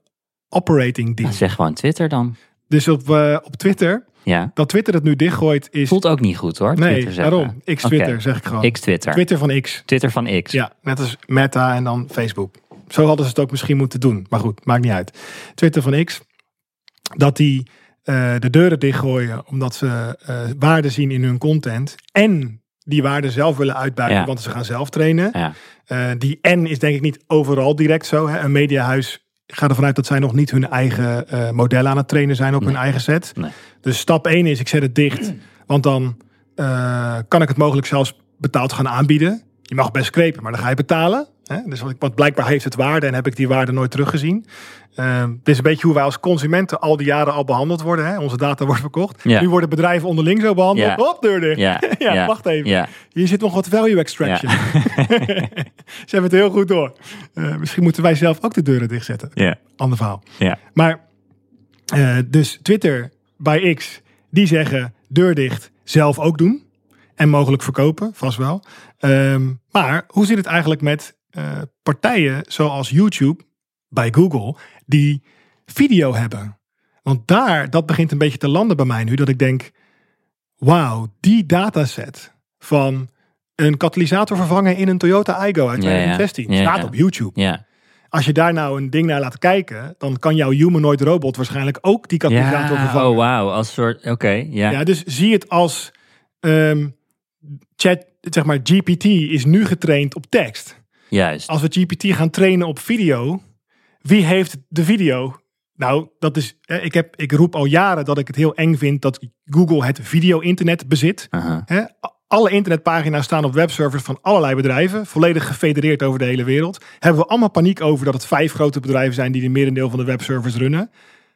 operating ding. Zeg gewoon Twitter dan. Dus op, eh, op Twitter... Ja. Dat Twitter het nu dichtgooit is... Voelt ook niet goed hoor. nee, daarom. X Twitter Oké. zeg ik gewoon. X Twitter. Twitter van X. Twitter van X. Ja, net als Meta en dan Facebook. Zo hadden ze het ook misschien moeten doen. Maar goed, maakt niet uit. Twitter van X. Dat die eh, de deuren dichtgooien omdat ze eh, waarde zien in hun content. En die waarde zelf willen uitbuiten, Ja. want ze gaan zelf trainen. Ja. Eh, die en is denk ik niet overal direct zo. Hè. Een mediahuis gaat ervan uit dat zij nog niet hun eigen eh modellen aan het trainen zijn op Nee. hun eigen set. Nee. Dus stap 1 is, ik zet het dicht. Want dan eh, kan ik het mogelijk zelfs betaald gaan aanbieden. Je mag best scrapen, maar dan ga je betalen. Hè? Dus wat, want blijkbaar heeft het waarde en heb ik die waarde nooit teruggezien. Ehm dit is een beetje hoe wij als consumenten al die jaren al behandeld worden. Hè? Onze data wordt verkocht. Ja. Nu worden bedrijven onderling zo behandeld. Ja. Hop, deur dicht. Ja. Ja, wacht even. Hier zit nog wat value extraction. Ze hebben het heel goed door. Eh, misschien moeten wij zelf ook de deuren dichtzetten. Ja. Ander verhaal. Ja. Maar eh, dus Twitter bij X, die zeggen deur dicht, zelf ook doen. En mogelijk verkopen, vast wel. Ehm, maar hoe zit het eigenlijk met eh, partijen zoals YouTube bij Google, die video hebben? Want daar, dat begint een beetje te landen bij mij nu, dat ik denk, wauw, die dataset van een katalysator vervangen in een Toyota Aygo uit Ja, ja. 2016 Ja, staat op YouTube. Ja. Als je daar nou een ding naar laat kijken, dan kan jouw humanoid robot waarschijnlijk ook die katalysator Ja, vervangen. oh wauw, als soort, oké, ja. Ja, dus zie het als ehm, chat, zeg maar, GPT is nu getraind op tekst. Juist. Als we GPT gaan trainen op video, wie heeft de video? Nou, dat is, ik, heb, ik roep al jaren dat ik het heel eng vind dat Google het video-internet bezit. Alle internetpagina's staan op webservers van allerlei bedrijven, volledig gefedereerd over de hele wereld. Hebben we allemaal paniek over dat het vijf grote bedrijven zijn die de merendeel van de webservers runnen.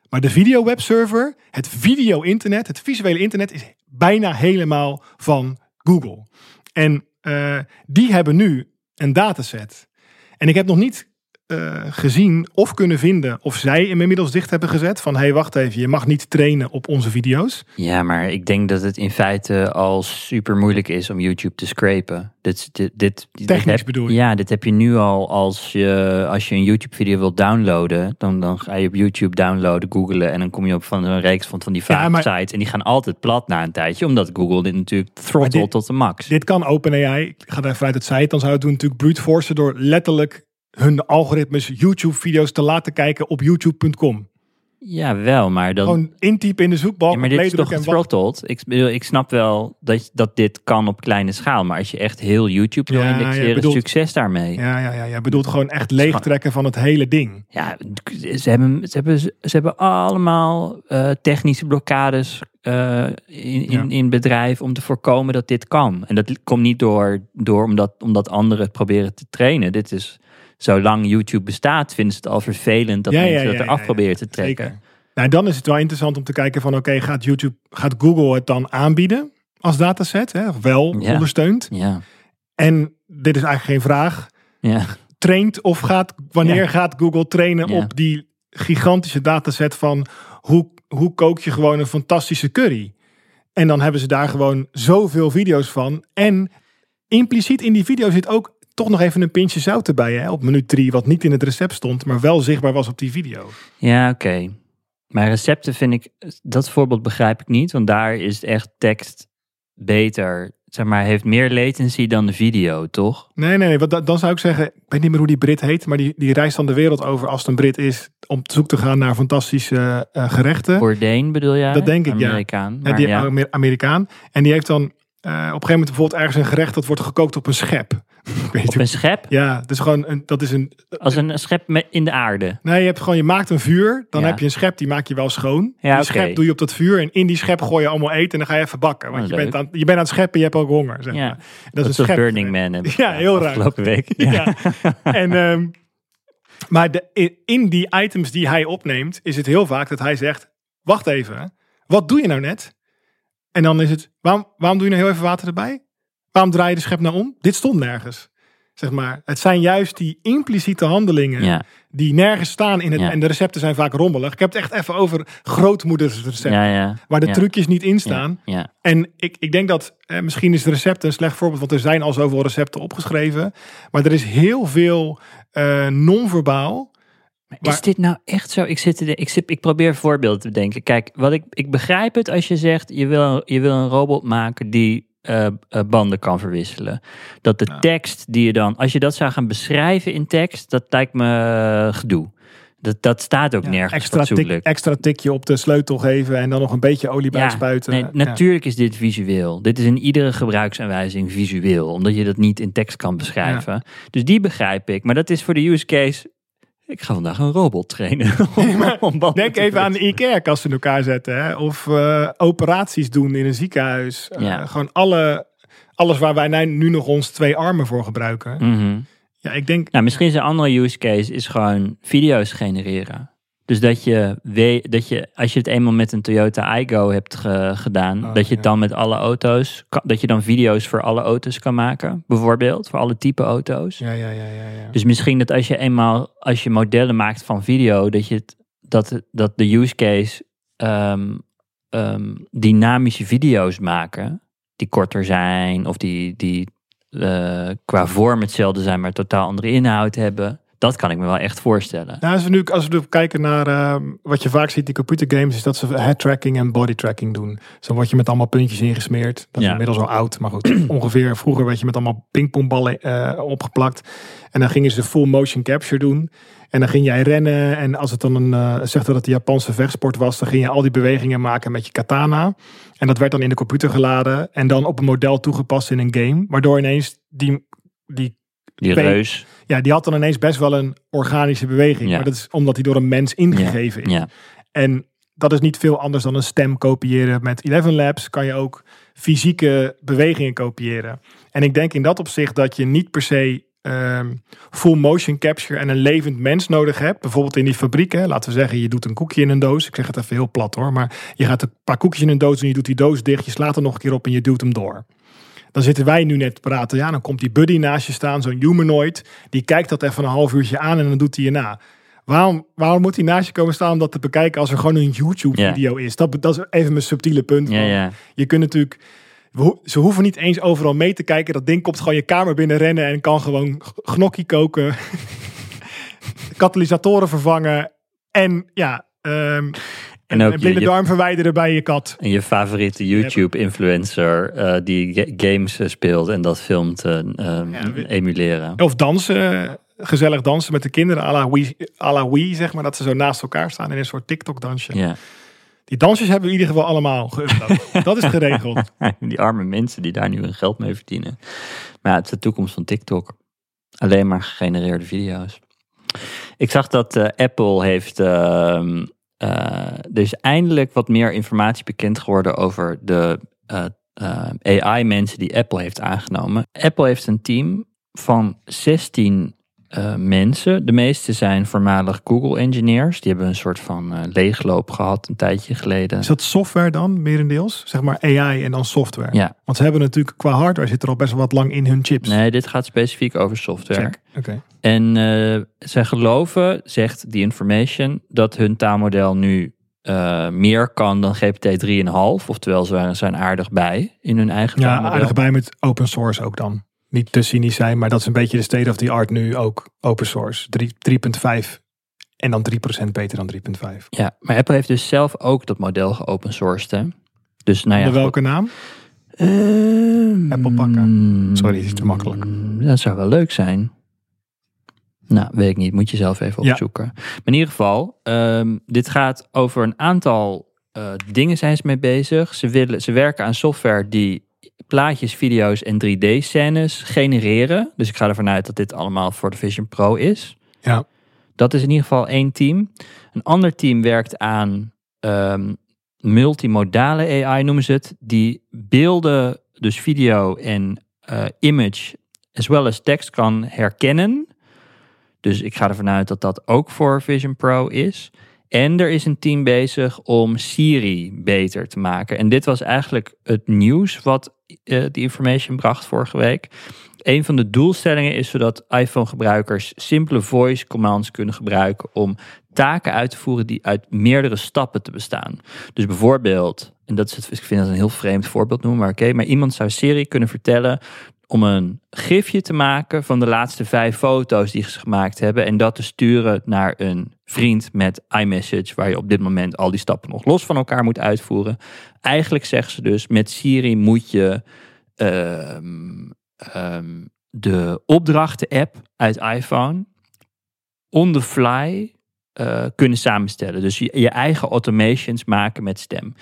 Maar de video-webserver, het video-internet, het visuele internet is bijna helemaal van Google. En eh, die hebben nu een dataset. En ik heb nog niet eh, gezien of kunnen vinden of zij hem inmiddels dicht hebben gezet van hé, hey, wacht even, je mag niet trainen op onze video's. Ja, maar ik denk dat het in feite al super moeilijk is om YouTube te scrapen. Dit, dit, dit, dit Technisch heb- bedoel je? Ja, dit heb je nu al als je, als je een YouTube-video wilt downloaden. Dan, dan ga je op YouTube downloaden, googlen en dan kom je op van een reeks van, van die Ja, vaak maar- sites. En die gaan altijd plat na een tijdje, omdat Google dit natuurlijk throttle dit- tot de max. Dit kan OpenAI. Ik ga ervan uit dat zij het dan zou doen. Natuurlijk brute forcen door letterlijk hun algoritmes YouTube-video's te laten kijken op youtube.com. ja, wel, maar dan... Gewoon intypen in de zoekbalk, Ja, maar dit is toch throttled? Ik, bedoel, ik snap wel dat, dat dit kan op kleine schaal. Maar als je echt heel YouTube wil Ja, je indexeren, bedoelt- succes daarmee. Ja, ja, ja, ja. bedoelt gewoon echt leegtrekken van het hele ding. Ja, ze hebben, ze hebben, ze hebben allemaal eh, technische blokkades eh, in, in, in bedrijf om te voorkomen dat dit kan. En dat komt niet door, door omdat, omdat anderen het proberen te trainen. Dit is, zolang YouTube bestaat, vinden ze het al vervelend dat Ja, mensen dat eraf ja, proberen te trekken. Zeker. Nou, dan is het wel interessant om te kijken van oké, gaat YouTube, gaat Google het dan aanbieden als dataset? Hè? Wel ondersteund? Ja, En dit is eigenlijk geen vraag. Ja. Traint of gaat, wanneer gaat Google trainen op die gigantische dataset van hoe, hoe kook je gewoon een fantastische curry? En dan hebben ze daar gewoon zoveel video's van. En impliciet in die video zit ook toch nog even een pintje zout erbij. Hè? Op minuut drie, wat niet in het recept stond, maar wel zichtbaar was op die video. Ja, oké. Maar recepten vind ik, dat voorbeeld begrijp ik niet, want daar is echt tekst beter, zeg maar, heeft meer latency dan de video, toch? Nee, nee, nee. Want da- dan zou ik zeggen, ik weet niet meer hoe die Brit heet, maar die, die reist dan de wereld over als het een Brit is om te zoek te gaan naar fantastische eh, gerechten. Bourdain bedoel jij? Dat denk ik, ja. Amerikaan. Ja, maar die ja. Amer- Amerikaan. En die heeft dan op een gegeven moment bijvoorbeeld ergens een gerecht dat wordt gekookt op een schep. weet Op een schep? Ja, dus gewoon een, dat is een. Als een schep met in de aarde. Nee, je hebt gewoon, je maakt een vuur, dan Ja. heb je een schep, die maak je wel schoon. Ja, die schep doe je op dat vuur en in die schep gooi je allemaal eten en dan ga je even bakken. Want Oh, je, bent aan, je bent aan het scheppen, je hebt ook honger. Zeg Ja. maar. Dat, Dat is een schep. Burning Man. Heb Ja, gedaan heel raar. Afgelopen week. Ja. en, ehm, maar de, in die items die hij opneemt, is het heel vaak dat hij zegt: Wacht even, wat doe je nou net? En dan is het: Waarom, waarom doe je nou heel even water erbij? Waarom draai je de schep nou om? Dit stond nergens. Zeg maar, het zijn juist die impliciete handelingen Ja, die nergens staan in het. Ja. En de recepten zijn vaak rommelig. Ik heb het echt even over grootmoeders recepten. ja. Waar de trucjes niet in staan. En ik, ik denk dat, eh, misschien is het recept een slecht voorbeeld, want er zijn al zoveel recepten opgeschreven. Maar er is heel veel eh, non-verbaal. Maar is dit nou echt zo? Ik, zit de- ik, zit, ik probeer voorbeelden te bedenken. Kijk, wat ik, ik begrijp het als je zegt, je wil, je wil een robot maken die eh, eh, banden kan verwisselen. Dat de tekst die je dan, als je dat zou gaan beschrijven in tekst, dat lijkt me eh, gedoe. Dat, dat staat ook Ja, nergens extra, tik, extra tikje op de sleutel geven en dan nog een beetje olie bij Ja, spuiten. Nee, Ja. natuurlijk is dit visueel. Dit is in iedere gebruiksaanwijzing visueel, omdat je dat niet in tekst kan beschrijven. Dus die begrijp ik. Maar dat is voor de use case. Ik ga vandaag een robot trainen. Denk even aan de IKEA-kast in elkaar zetten. Hè? Of eh, operaties doen in een ziekenhuis. Eh, Ja. gewoon alle, alles waar wij nu- nu nog ons twee armen voor gebruiken. Mhm. Ja, ik denk... Nou, misschien is een andere use case is gewoon video's genereren. Dus dat je, weet, dat je, als je het eenmaal met een Toyota Igo hebt ge- gedaan, Oh, dat je ja. het dan met alle auto's, kan, dat je dan video's voor alle auto's kan maken, bijvoorbeeld, voor alle type auto's. Ja, ja, ja, ja. ja. Dus misschien dat als je eenmaal, als je modellen maakt van video, dat je het, dat, dat de use case ehm, ehm, dynamische video's maken, die korter zijn of die, die eh, qua vorm hetzelfde zijn, maar totaal andere inhoud hebben. Dat kan ik me wel echt voorstellen. Nou, als we nu, als we nu kijken naar ehm, wat je vaak ziet in computergames, is dat ze head tracking en body tracking doen. Zo word je met allemaal puntjes ingesmeerd. Dat is Ja. inmiddels al oud, maar goed. ongeveer vroeger werd je met allemaal pingpongballen eh, opgeplakt. En dan gingen ze full motion capture doen. En dan ging jij rennen. En als het dan een, eh zegt dat het de Japanse vechtsport was, dan ging je al die bewegingen maken met je katana. En dat werd dan in de computer geladen. En dan op een model toegepast in een game. Waardoor ineens die, die Die reus. ja, die had dan ineens best wel een organische beweging. Ja. Maar dat is omdat die door een mens ingegeven is. Ja. En dat is niet veel anders dan een stem kopiëren. Met Eleven Labs kan je ook fysieke bewegingen kopiëren. En ik denk in dat opzicht dat je niet per se ehm, full motion capture en een levend mens nodig hebt. Bijvoorbeeld in die fabriek. Hè. Laten we zeggen, je doet een koekje in een doos. Ik zeg het even heel plat hoor. Maar je gaat een paar koekjes in een doos en je doet die doos dicht. Je slaat er nog een keer op en je duwt hem door. Dan zitten wij nu net te praten. Ja, dan komt die buddy naast je staan, zo'n humanoid. Die kijkt dat even een half uurtje aan en dan doet hij je na. Waarom, waarom moet hij naast je komen staan om dat te bekijken als er gewoon een YouTube-video is? Dat, dat is even mijn subtiele punt. Ja. Je kunt natuurlijk... Ze hoeven niet eens overal mee te kijken. Dat ding komt gewoon je kamer binnen rennen en kan gewoon gnocchi koken. katalysatoren vervangen. En ja, ehm En ook je- blinde je- darm verwijderen bij je kat. En je favoriete YouTube-influencer eh, die ga- games eh, speelt en dat filmt eh, ehm, Ja, emuleren. Of dansen, gezellig dansen met de kinderen, à la Wii, à la Wii zeg maar. Dat ze zo naast elkaar staan in een soort TikTok-dansje. Ja. Die dansjes hebben we in ieder geval allemaal geüpload. dat is geregeld. Die arme mensen die daar nu hun geld mee verdienen. Maar ja, het is de toekomst van TikTok. Alleen maar gegenereerde video's. Ik zag dat Apple heeft. ehm, eh, er is eindelijk wat meer informatie bekend geworden over de eh, eh, AI-mensen die Apple heeft aangenomen. Apple heeft een team van 16 eh, mensen. De meeste zijn voormalig Google engineers. Die hebben een soort van eh, leegloop gehad een tijdje geleden. Is dat software dan, merendeels? Zeg maar AI en dan software. Ja. Want ze hebben natuurlijk qua hardware zit er al best wel wat lang in hun chips. Nee, dit gaat specifiek over software. Check. Oké. En eh zij geloven, zegt die information, dat hun taalmodel nu meer kan dan GPT 3,5. Oftewel, ze zijn aardig bij in hun eigen Ja, taalmodel. aardig bij met open source ook dan. Niet te cynisch zijn, maar dat is een beetje de state of the art nu ook open source. Drie- 3.5 en dan 3% beter dan 3.5. Ja, maar Apple heeft dus zelf ook dat model geopen sourced. Hè? Dus nou ja, Onder goed. welke naam? Ehm, Apple pakken. Sorry, is te makkelijk. Dat zou wel leuk zijn. Nou, weet ik niet. Moet je zelf even Ja. opzoeken. Maar in ieder geval, ehm, dit gaat over een aantal eh, dingen zijn ze mee bezig. Ze, willen, ze werken aan software die plaatjes, video's en 3D-scènes genereren. Dus ik ga ervan uit dat dit allemaal voor de Vision Pro is. Ja. Dat is in ieder geval één team. Een ander team werkt aan ehm, multimodale AI, noemen ze het. Die beelden, dus video en eh, image, as well as tekst kan herkennen. Dus ik ga ervan uit dat dat ook voor Vision Pro is. En er is een team bezig om Siri beter te maken. En dit was eigenlijk het nieuws wat eh die information bracht vorige week. Een van de doelstellingen is zodat iPhone-gebruikers simpele voice commands kunnen gebruiken om taken uit te voeren die uit meerdere stappen te bestaan. Dus bijvoorbeeld, en dat is het, ik vind dat een heel vreemd voorbeeld noemen, maar oké, maar iemand zou Siri kunnen vertellen om een gifje te maken van de laatste vijf foto's die ze gemaakt hebben en dat te sturen naar een vriend met iMessage, waar je op dit moment al die stappen nog los van elkaar moet uitvoeren. Eigenlijk zeggen ze dus, met Siri moet je ehm, ehm, de opdrachten-app uit iPhone on the fly eh, kunnen samenstellen. Dus je, je eigen automations maken met stem.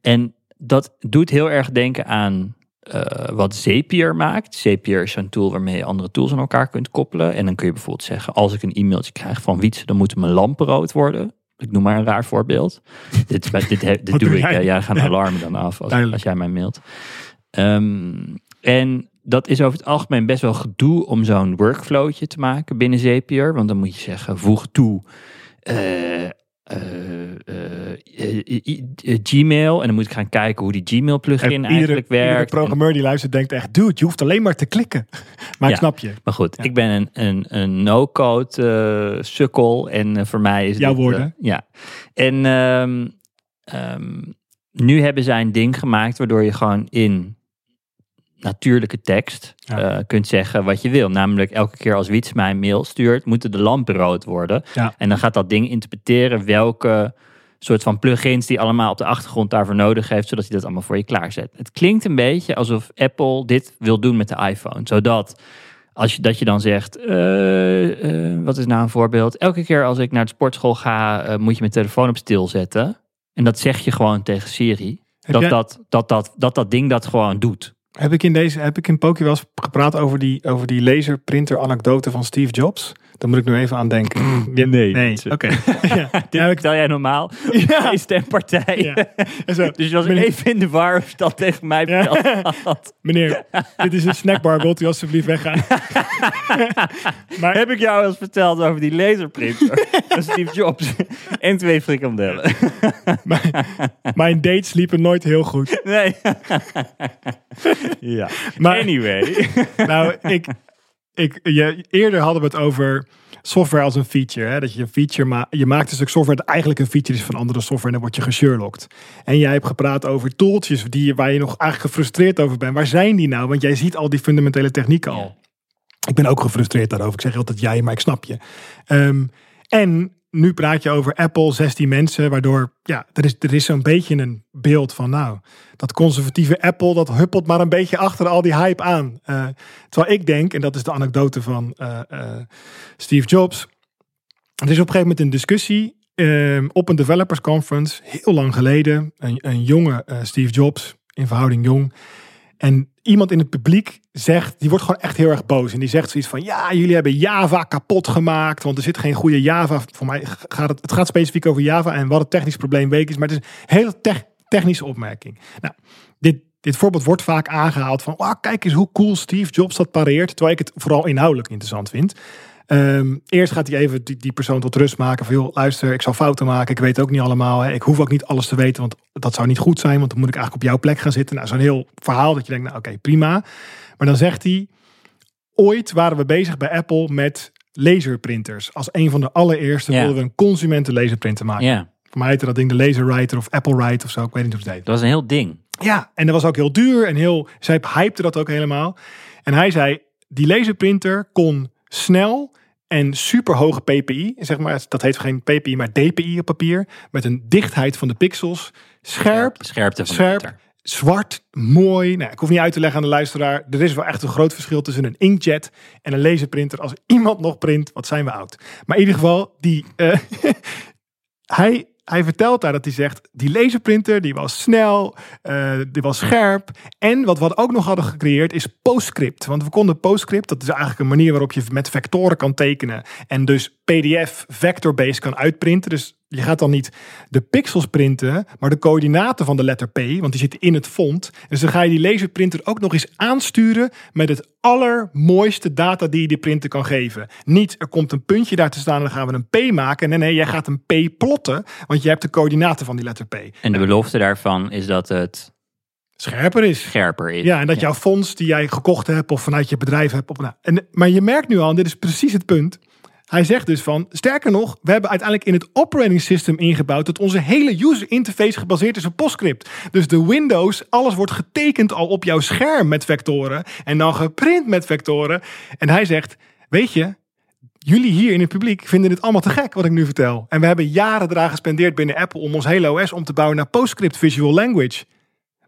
En dat doet heel erg denken aan eh, wat Zapier maakt. Zapier is een tool waarmee je andere tools aan elkaar kunt koppelen. En dan kun je bijvoorbeeld zeggen, als ik een e-mailtje krijg van Wietse, dan moeten mijn lampen rood worden. Ik noem maar een raar voorbeeld. dit, dit, doe doe ik. jij? Ja, ja, gaan Ja. alarmen dan af als, jij mij mailt. Ehm, en dat is over het algemeen best wel gedoe om zo'n workflowtje te maken binnen Zapier. Want dan moet je zeggen, voeg toe eh, Gmail. En dan moet ik gaan kijken hoe die Gmail plugin En iedere, eigenlijk iedere werkt. programmeur die luistert denkt echt, dude, je hoeft alleen maar te klikken. Maar ik snap je. Maar goed, Ja. ik ben een, een, een no-code eh, sukkel en eh, voor mij is Jouw dit, eh, woorden. ja. En ehm, ehm, nu hebben zij een ding gemaakt waardoor je gewoon in natuurlijke tekst Ja. eh, kunt zeggen wat je wil. Namelijk elke keer als Wiets mij een mail stuurt, moeten de lampen rood worden. Ja. En dan gaat dat ding interpreteren welke soort van plugins die allemaal op de achtergrond daarvoor nodig heeft, zodat hij dat allemaal voor je klaarzet. Het klinkt een beetje alsof Apple dit wil doen met de iPhone, zodat als je, dat je dan zegt, eh, eh, wat is nou een voorbeeld? Elke keer als ik naar de sportschool ga, moet je mijn telefoon op stil zetten. En dat zeg je gewoon tegen Siri. Heb Dat, jij- dat, dat, dat, dat dat ding dat gewoon doet. Heb ik in deze, heb ik in Poké wel eens gepraat over die, over die laserprinter anekdote van Steve Jobs? Daar moet ik nu even aan denken. Ja, nee. Nee, oké. ja. Dit Ja, ik- vertel jij normaal. Ja. Geen stempartij. Ja. En zo, Dus je was meneer, even in de war of je dat tegen mij Ja. had. meneer, dit is een snackbar, wilt u alsjeblieft weggaan? maar Heb ik jou eens verteld over die laserprinter van Steve Jobs en twee frikandellen? mijn dates liepen nooit heel goed. Nee. ja. Maar- Anyway. Nou, ik, ik, je, eerder hadden we het over software als een feature. Hè? Dat je een feature ma je maakt een stuk software dat eigenlijk een feature is van andere software en dan word je gesherlocked. En jij hebt gepraat over tooltjes die, waar je nog eigenlijk gefrustreerd over bent. Waar zijn die nou? Want jij ziet al die fundamentele technieken al. Ik ben ook gefrustreerd daarover. Ik zeg altijd jij, maar ik snap je. Ehm, en nu praat je over Apple, 16 mensen, waardoor ja, er is, er is zo'n beetje een beeld van, nou, dat conservatieve Apple, dat huppelt maar een beetje achter al die hype aan. Eh, terwijl ik denk, en dat is de anekdote van eh, eh, Steve Jobs, er is op een gegeven moment een discussie ehm, op een developers conference, heel lang geleden, een, een jonge Steve Jobs, in verhouding jong, en iemand in het publiek zegt, die wordt gewoon echt heel erg boos. En die zegt zoiets van, ja, jullie hebben Java kapot gemaakt. Want er zit geen goede Java. Voor mij gaat het, het gaat specifiek over Java en wat het technisch probleem week is. Maar het is een hele tech- technische opmerking. Nou, dit, dit voorbeeld wordt vaak aangehaald van, kijk eens hoe cool Steve Jobs dat pareert. Terwijl ik het vooral inhoudelijk interessant vind. Ehm, eerst gaat hij even die, die persoon tot rust maken. Van joh, luister, ik zal fouten maken. Ik weet ook niet allemaal. Hè. Ik hoef ook niet alles te weten, want dat zou niet goed zijn. Want dan moet ik eigenlijk op jouw plek gaan zitten. Nou, zo'n heel verhaal dat je denkt, nou oké, prima. Maar dan zegt hij, ooit waren we bezig bij Apple met laserprinters. Als een van de allereerste wilden we een consumenten laserprinter maken. Voor mij heette dat ding de Laserwriter of Apple Write of zo. Ik weet niet hoe het heet. dat was een heel ding. Ja, en dat was ook heel duur en heel. Zij hypte dat ook helemaal. En hij zei: die laserprinter kon snel en super hoge PPI, zeg maar, dat heet geen PPI, maar DPI op papier, met een dichtheid van de pixels, scherp, Scherpte van scherp, de zwart, mooi. Nou, ik hoef niet uit te leggen aan de luisteraar. Er is wel echt een groot verschil tussen een inkjet en een laserprinter. Als iemand nog print, wat zijn we oud. Maar in ieder geval, die, eh, hij, hij vertelt daar dat hij zegt, die laserprinter die was snel, eh, die was scherp. En wat we ook nog hadden gecreëerd is PostScript. Want we konden PostScript, dat is eigenlijk een manier waarop je met vectoren kan tekenen. En dus PDF vector-based kan uitprinten. Dus je gaat dan niet de pixels printen, maar de coördinaten van de letter P, want die zitten in het font. Dus dan ga je die laserprinter ook nog eens aansturen met het allermooiste data die je die printer kan geven. Niet er komt een puntje daar te staan en dan gaan we een P maken. Nee, nee, jij gaat een P plotten, want je hebt de coördinaten van die letter P. En de belofte daarvan is dat het Scherper is. scherper is. Ja, en dat jouw fonds die jij gekocht hebt of vanuit je bedrijf hebt. Op, nou, en, maar je merkt nu al, en dit is precies het punt. Hij zegt dus van, sterker nog, we hebben uiteindelijk in het operating system ingebouwd dat onze hele user interface gebaseerd is op PostScript. Dus de Windows, alles wordt getekend al op jouw scherm met vectoren en dan geprint met vectoren. En hij zegt, weet je, jullie hier in het publiek vinden dit allemaal te gek wat ik nu vertel. En we hebben jaren eraan gespendeerd binnen Apple om ons hele OS om te bouwen naar PostScript Visual Language.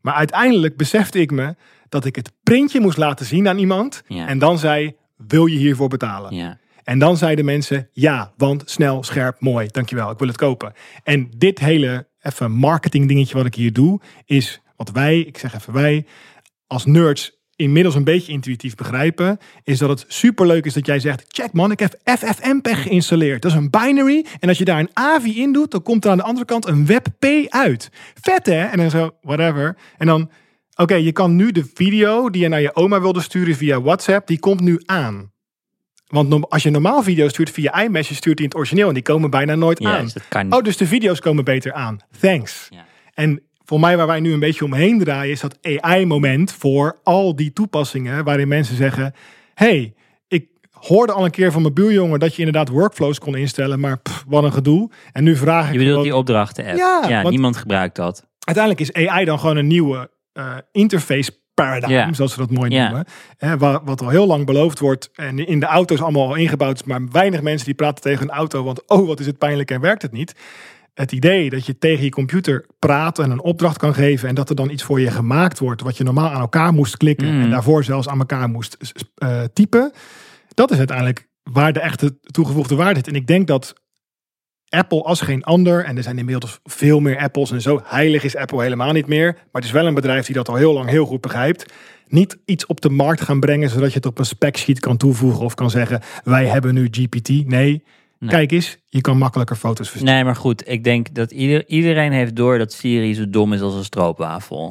Maar uiteindelijk besefte ik me dat ik het printje moest laten zien aan iemand. Ja. En dan zei, wil je hiervoor betalen? Ja. En dan zeiden mensen, ja, want snel, scherp, mooi, dankjewel, ik wil het kopen. En dit hele even marketing dingetje wat ik hier doe, is wat wij, ik zeg even wij, als nerds inmiddels een beetje intuïtief begrijpen, is dat het superleuk is dat jij zegt, check man, ik heb FFmpeg geïnstalleerd. Dat is een binary en als je daar een AVI in doet, dan komt er aan de andere kant een WebP uit. Vet hè? En dan zo, whatever. En dan, oké, je kan nu de video die je naar je oma wilde sturen via WhatsApp, die komt nu aan. Want als je normaal video stuurt via iMessage, stuurt hij in het origineel en die komen bijna nooit aan. dus dat kan niet. Oh, dus de video's komen beter aan. Thanks. Ja. En voor mij waar wij nu een beetje omheen draaien, is dat AI-moment voor al die toepassingen waarin mensen zeggen: hey, ik hoorde al een keer van mijn buurjongen dat je inderdaad workflows kon instellen, maar pff, wat een gedoe. En nu vraag ik Je bedoelt gewoon- die opdrachten app. Ja, niemand gebruikt dat. uiteindelijk is AI dan gewoon een nieuwe eh, interface paradigm, zoals ze dat mooi noemen. Hè, wa- wat al heel lang beloofd wordt en in de auto's allemaal al ingebouwd is, maar weinig mensen die praten tegen een auto, want oh, wat is het pijnlijk en werkt het niet. Het idee dat je tegen je computer praat en een opdracht kan geven en dat er dan iets voor je gemaakt wordt wat je normaal aan elkaar moest klikken Mm. en daarvoor zelfs aan elkaar moest eh, typen, dat is uiteindelijk waar de echte toegevoegde waarde zit. En ik denk dat Apple als geen ander, en er zijn inmiddels veel meer Apples en zo heilig is Apple helemaal niet meer, maar het is wel een bedrijf die dat al heel lang heel goed begrijpt. Niet iets op de markt gaan brengen zodat je het op een spec sheet kan toevoegen of kan zeggen wij hebben nu GPT. Nee, Nee. kijk eens, je kan makkelijker foto's versturen. Nee, maar goed. Ik denk dat ieder, iedereen heeft door dat Siri zo dom is als een stroopwafel.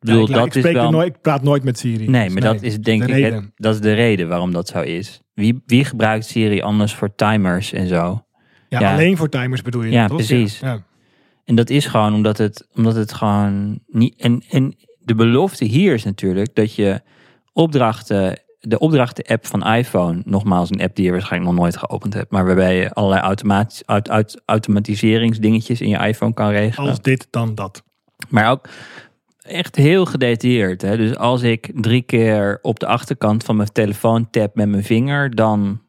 Ik Ja, bedoel, ik, dat ik, is wel... nooit, ik praat nooit met Siri. Nee, Dus maar dat is denk de ik het, dat is de reden waarom dat zo is. Wie, wie gebruikt Siri anders voor timers en zo? Ja, ja. alleen voor timers bedoel je. Ja, precies. Ja. En dat is gewoon omdat het, omdat het gewoon niet. En, en de belofte hier is natuurlijk dat je opdrachten. De opdrachten-app van iPhone, nogmaals een app die je waarschijnlijk nog nooit geopend hebt, maar waarbij je allerlei automatisch, auto, auto- automatiseringsdingetjes in je iPhone kan regelen. Als dit, dan dat. Maar ook echt heel gedetailleerd. Hè? Dus als ik drie keer op de achterkant van mijn telefoon tap met mijn vinger, dan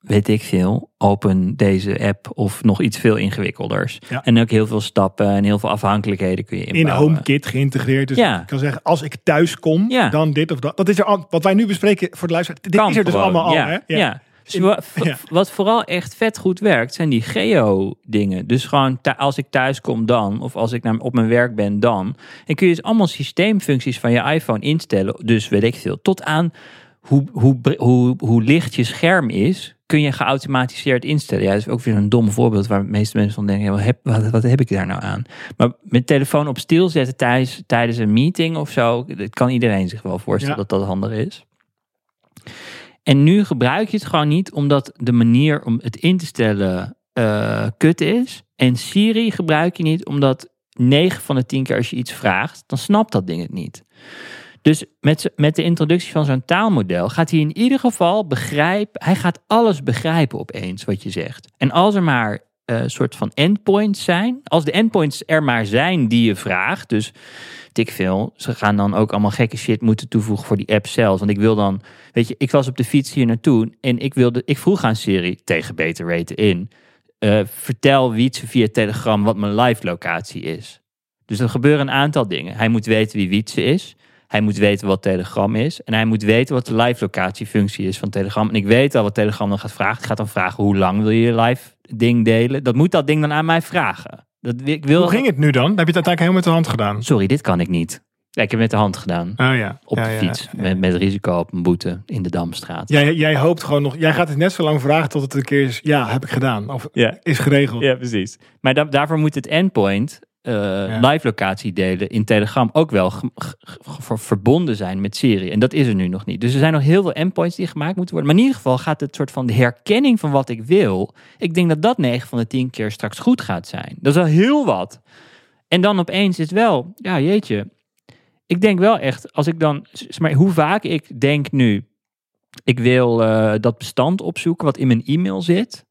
weet ik veel, open deze app of nog iets veel ingewikkelders. Ja. En ook heel veel stappen en heel veel afhankelijkheden kun je In. HomeKit geïntegreerd. Dus Ja. ik kan zeggen, als ik thuis kom, Ja. dan dit of dat. Dat is er al, wat wij nu bespreken voor de luisteraar. Dit Kan is er dus allemaal al. Hè? Ja. Dus Ja. Wat vooral echt vet goed werkt, zijn die geo-dingen. Dus gewoon als ik thuis kom dan, of als ik naar, op mijn werk ben dan. En kun je dus allemaal systeemfuncties van je iPhone instellen. Dus weet ik veel. Tot aan hoe, hoe, hoe, hoe licht je scherm is, kun je geautomatiseerd instellen. Ja, dat is ook weer een dom voorbeeld waar de meeste mensen van denken, ja, wat, heb, wat, wat heb ik daar nou aan? Maar met telefoon op stil zetten tijdens, tijdens een meeting of zo, dat kan iedereen zich wel voorstellen Ja. dat dat handig is. En nu gebruik je het gewoon niet omdat de manier om het in te stellen eh, kut is. En Siri gebruik je niet omdat 9 van de 10 keer als je iets vraagt, dan snapt dat ding het niet. Dus met, met de introductie van zo'n taalmodel gaat hij in ieder geval begrijpen. Hij gaat alles begrijpen opeens wat je zegt. En als er maar een soort van endpoints zijn. Als de endpoints er maar zijn die je vraagt. Dus dik veel. Ze gaan dan ook allemaal gekke shit moeten toevoegen voor die app zelf. Want ik wil dan. Weet je, ik was op de fiets hier naartoe. En ik, wilde, ik vroeg aan Siri tegen beter weten in. eh, vertel Wietse via Telegram wat mijn live locatie is. Dus er gebeuren een aantal dingen. Hij moet weten wie Wietse is. Hij moet weten wat Telegram is. En hij moet weten wat de live locatiefunctie is van Telegram. En ik weet al wat Telegram dan gaat vragen. Het gaat dan vragen hoe lang wil je je live ding delen. Dat moet dat ding dan aan mij vragen. Dat, ik wil... Hoe ging het nu dan? Heb je het uiteindelijk helemaal met de hand gedaan? Sorry, dit kan ik niet. Ja, ik heb het met de hand gedaan. Oh ja. Op Ja, de fiets. ja. Met, met risico op een boete in de Damstraat. Jij, jij hoopt gewoon nog. Jij gaat het net zo lang vragen tot het een keer is. Ja, heb ik gedaan. Of Ja. is geregeld. Ja, precies. Maar da- daarvoor moet het endpoint, eh, live locatie delen in Telegram, ook wel verbonden zijn met Siri. En dat is er nu nog niet. Dus er zijn nog heel veel endpoints die gemaakt moeten worden. Maar in ieder geval gaat het soort van de herkenning van wat ik wil. Ik denk dat dat 9 van de 10 keer straks goed gaat zijn. Dat is wel heel wat. En dan opeens is het wel, ja jeetje. Ik denk wel echt, als ik dan, maar hoe vaak ik denk nu, ik wil eh, dat bestand opzoeken wat in mijn e-mail zit.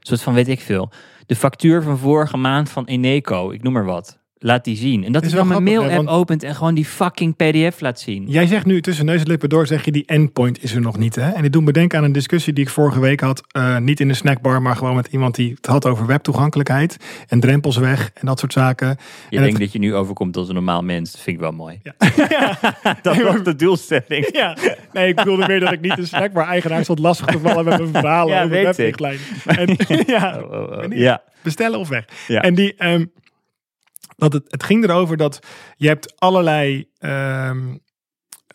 Soort van, weet ik veel. De factuur van vorige maand van Eneco, ik noem maar wat. Laat die zien. En dat Is is wel dan mijn mail-app opent en gewoon die fucking pdf laat zien. Jij zegt nu tussen neus en lippen door, zeg je die endpoint is er nog niet. Hè? En dit doet me denken aan een discussie die ik vorige week had. eh, niet in een snackbar, maar gewoon met iemand die het had over webtoegankelijkheid. En drempels weg en dat soort zaken. Je en denkt het- dat je nu overkomt als een normaal mens. Dat vind ik wel mooi. Ja. dat was de doelstelling. Ja, nee, ik bedoelde meer dat ik niet een snackbar eigenaar stond lastig te vallen met mijn verhalen Ja, over weet ik. webrichtlijn. En, ja, Oh, oh, oh. Ja. bestellen of weg. Ja. En die, ehm, dat het, het ging erover dat je hebt allerlei, ehm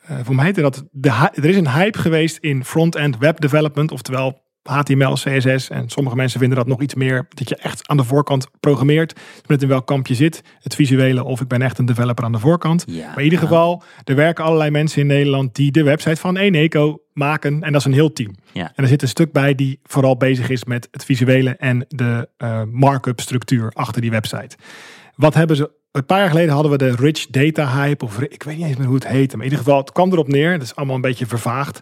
eh, voor mij heette dat, de, er is een hype geweest in front-end web development, oftewel HTML, CSS. En sommige mensen vinden dat nog iets meer, dat je echt aan de voorkant programmeert. Net in welk kamp je zit, het visuele of ik ben echt een developer aan de voorkant. Ja. Maar in ieder geval, er werken allerlei mensen in Nederland die de website van Eneco maken. En dat is een heel team. Ja. En er zit een stuk bij die vooral bezig is met het visuele en de eh, markup structuur achter die website. Wat hebben ze? Een paar jaar geleden hadden we de rich data hype, of ik weet niet eens meer hoe het heette. Maar in ieder geval, het kwam erop neer, dat is allemaal een beetje vervaagd.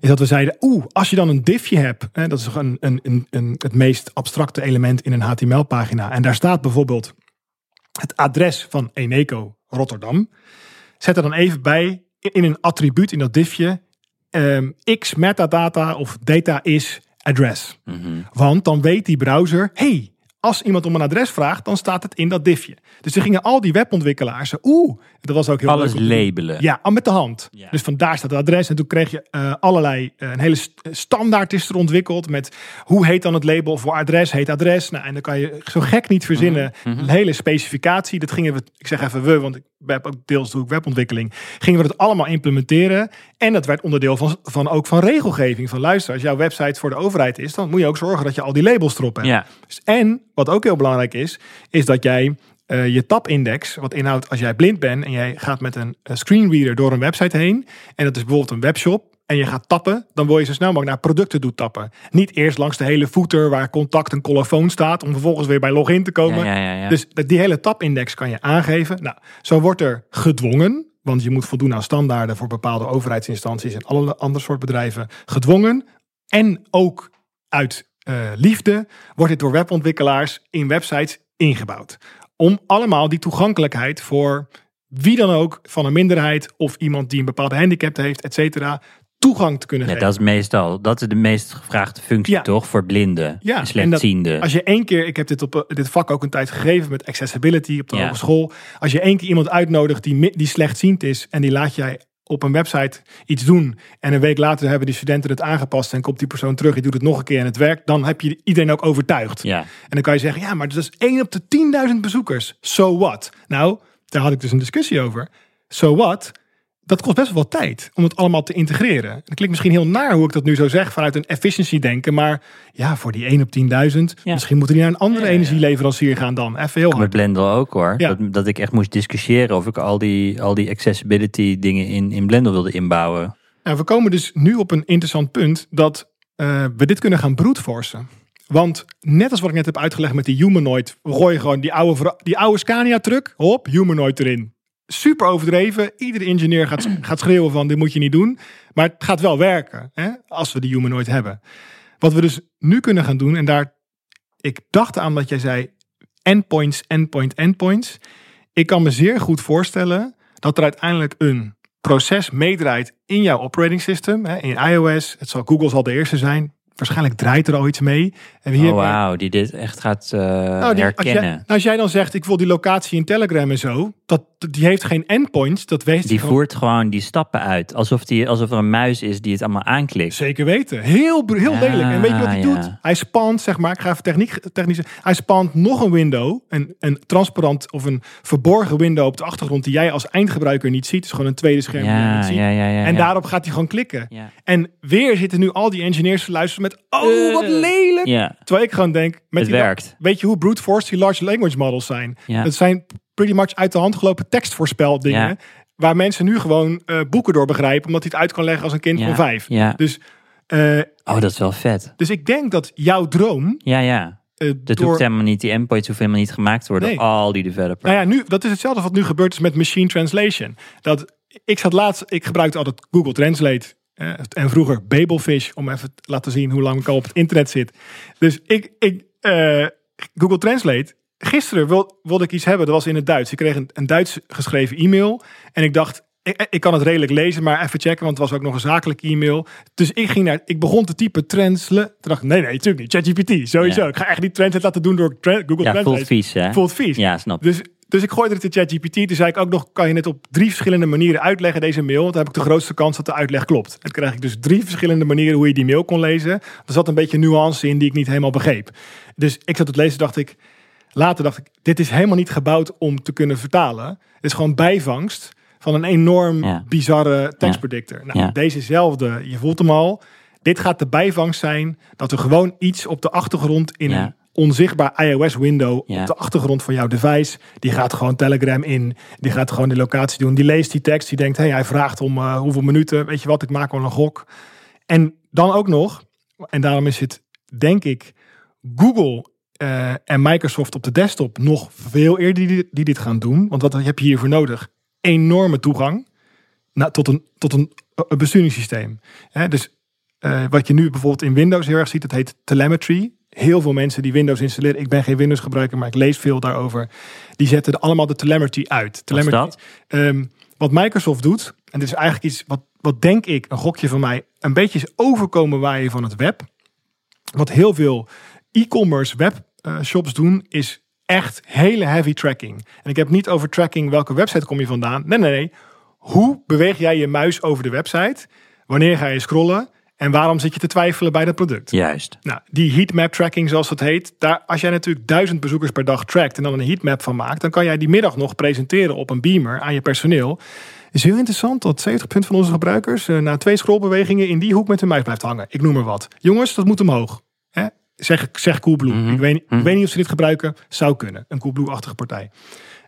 Is dat we zeiden, oeh, als je dan een diffje hebt, hè, dat is een, een, een, het meest abstracte element in een HTML-pagina. En daar staat bijvoorbeeld het adres van Eneco Rotterdam. Zet er dan even bij in een attribuut in dat diffje ehm, x metadata of data is address. Mhm. Want dan weet die browser, hey, als iemand om een adres vraagt, dan staat het in dat diffje. Dus er gingen al die webontwikkelaars, oeh, dat was ook heel Alles leuk labelen. Ja, al met de hand. Ja. Dus vandaar staat het adres. En toen kreeg je eh, allerlei, eh, een hele st- standaard is er ontwikkeld met hoe heet dan het label voor adres, heet adres. Nou, en dan kan je zo gek niet verzinnen, Mhm, een hele specificatie. Dat gingen we, ik zeg even we, want ik heb ook deels doe ik webontwikkeling. Gingen we dat allemaal implementeren. En dat werd onderdeel van, van ook van regelgeving. Van luister, als jouw website voor de overheid is, dan moet je ook zorgen dat je al die labels erop hebt. Ja. Dus En wat ook heel belangrijk is, is dat jij eh, je tabindex, wat inhoudt als jij blind bent en jij gaat met een, eh, screenreader door een website heen, en dat is bijvoorbeeld een webshop, en je gaat tappen, dan wil je zo snel mogelijk naar producten doet tappen. Niet eerst langs de hele footer waar contact en collofoon staat, om vervolgens weer bij login te komen. Ja, ja, ja, ja. Dus die hele tabindex kan je aangeven. Nou, zo wordt er gedwongen, want je moet voldoen aan standaarden voor bepaalde overheidsinstanties en alle andere soort bedrijven gedwongen. En ook uit eh, liefde wordt dit door webontwikkelaars in websites ingebouwd. Om allemaal die toegankelijkheid voor wie dan ook van een minderheid of iemand die een bepaalde handicap heeft, et cetera, toegang te kunnen Ja, geven. dat is meestal, dat is de meest gevraagde functie Ja. toch? Voor blinden Ja, en en slechtzienden. dat- Als je één keer, ik heb dit op eh, dit vak ook een tijd gegeven met accessibility op de Ja. hogeschool. Als je één keer iemand uitnodigt die, die slechtziend is en die laat jij op een website iets doen en een week later hebben die studenten het aangepast en komt die persoon terug, die doet het nog een keer en het werkt, dan heb je iedereen ook overtuigd. ja. En dan kan je zeggen, ja, maar dat is 1 op de 10.000 bezoekers. So what? Nou, daar had ik dus een discussie over. So what? Dat kost best wel wat tijd om het allemaal te integreren. Dat klinkt misschien heel naar hoe ik dat nu zo zeg vanuit een efficiency denken. Maar ja, voor die 1 op 10.000, Ja. misschien moeten die naar een andere Ja, ja, ja. energieleverancier gaan dan. Even heel Met. Blender ook hoor. Ja. Dat, dat ik echt moest discussiëren of ik al die, al die accessibility dingen in, in Blender wilde inbouwen. Nou, we komen dus nu op een interessant punt dat eh, we dit kunnen gaan brute-forcen. Want net als wat ik net heb uitgelegd met die humanoid, we gooien gewoon die oude, die oude Scania-truck, hop, humanoid erin. Super overdreven. Iedere ingenieur gaat, gaat schreeuwen van dit moet je niet doen. Maar het gaat wel werken, hè, als we die humanoid hebben. Wat we dus nu kunnen gaan doen, en daar, ik dacht aan wat jij zei, endpoints, endpoint, endpoints. Ik kan me zeer goed voorstellen dat er uiteindelijk een proces meedraait in jouw operating system, hè, in iOS. Het zal, Google zal de eerste zijn. Waarschijnlijk draait er al iets mee. En hier, oh, wauw, die dit echt gaat eh, nou, die- als, herkennen. jij, nou, als jij dan zegt, ik wil die locatie in Telegram en zo, dat, die heeft geen endpoints, dat weet Die gewoon- voert gewoon die stappen uit. Alsof, die, alsof er een muis is die het allemaal aanklikt. Zeker weten. Heel, heel Ja, lelijk. En weet je wat hij ja. doet? Hij spant, zeg maar, ik ga even techniek, technisch Hij spant nog een window, een, een transparant of een verborgen window op de achtergrond die jij als eindgebruiker niet ziet. Het is gewoon een tweede scherm die jij Ja, niet ziet. ja, ja, ja. en ja. daarop gaat hij gewoon klikken. Ja. En weer zitten nu al die engineers te luisteren met, oh, wat Eh. lelijk. Ja, Terwijl ik gewoon denk, met het die, werkt. weet je hoe brute force die large language models zijn? Ja. Het zijn pretty much uit de hand gelopen tekstvoorspel dingen. Ja. Waar mensen nu gewoon eh, boeken door begrijpen, omdat hij het uit kan leggen als een kind Ja. van vijf. Ja. Dus, eh, Oh, dat is wel vet. dus ik denk dat jouw droom. Ja, ja. eh, Dat door, hoeft helemaal niet. Die endpoints hoeven helemaal niet gemaakt te worden Nee. door al die developers. nou ja, nu, dat is hetzelfde wat nu gebeurd is met machine translation. Dat, ik zat laatst, ik gebruikte altijd Google Translate. en vroeger Babelfish, om even te laten zien hoe lang ik al op het internet zit. Dus ik, ik Google Translate. Gisteren wil, wilde ik iets hebben, dat was in het Duits. Ik kreeg een, een Duits geschreven e-mail. En ik dacht, ik, ik kan het redelijk lezen, maar even checken, want het was ook nog een zakelijke e-mail. Dus ik ging naar, ik begon te typen translate. Toen dacht ik, nee, nee, natuurlijk niet. ChatGPT, sowieso. Ja. Ik ga echt niet translate laten doen door tra- Google ja, Translate. voelt vies, hè? Voelt vies. Ja, snap. Dus, dus ik gooide het in ChatGPT. Toen zei ik ook nog, kan je het op drie verschillende manieren uitleggen, deze mail? Want dan heb ik de grootste kans dat de uitleg klopt. En krijg ik dus drie verschillende manieren hoe je die mail kon lezen. Er zat een beetje nuance in die ik niet helemaal begreep. Dus ik zat het lezen, dacht ik, later dacht ik, dit is helemaal niet gebouwd om te kunnen vertalen. Het is gewoon bijvangst van een enorm Ja. bizarre tekstpredictor. Nou, dezezelfde, je voelt hem al. Dit gaat de bijvangst zijn dat er gewoon iets op de achtergrond in een onzichtbaar iOS-window Ja. op de achtergrond van jouw device. Die gaat gewoon Telegram in. Die gaat gewoon de locatie doen. Die leest die tekst. Die denkt, hey, hij vraagt om eh, hoeveel minuten. Weet je wat, ik maak wel een gok. En dan ook nog, en daarom is het, denk ik, Google eh, en Microsoft op de desktop nog veel eerder die, die dit gaan doen. Want wat heb je hiervoor nodig? Enorme toegang nou, tot, een, tot een, een besturingssysteem. Hè, dus eh, wat je nu bijvoorbeeld in Windows heel erg ziet, dat heet telemetry. Heel veel mensen die Windows installeren, ik ben geen Windows gebruiker, maar ik lees veel daarover. Die zetten allemaal de telemetry uit. Wat Telemetry, dat? Ehm, wat Microsoft doet, en dit is eigenlijk iets wat, wat denk ik, een gokje van mij, een beetje is overkomen waaien van het web. Wat heel veel e-commerce webshops doen, is echt hele heavy tracking. En ik heb niet over tracking, welke website kom je vandaan. Nee, nee, nee. Hoe beweeg jij je muis over de website? Wanneer ga je scrollen? En waarom zit je te twijfelen bij dat product? Juist. Nou, die heatmap tracking, zoals dat heet, daar, als jij natuurlijk duizend bezoekers per dag trackt en dan een heatmap van maakt, dan kan jij die middag nog presenteren op een beamer aan je personeel. Is heel interessant dat 70% van onze gebruikers eh, na twee scrollbewegingen in die hoek met hun muis blijft hangen. Ik noem maar wat. Jongens, dat moet omhoog. Zeg, zeg Coolblue. Mhm. ik, weet, niet- Mhm. ik weet niet of ze dit gebruiken. Zou kunnen. Een Coolblue-achtige partij.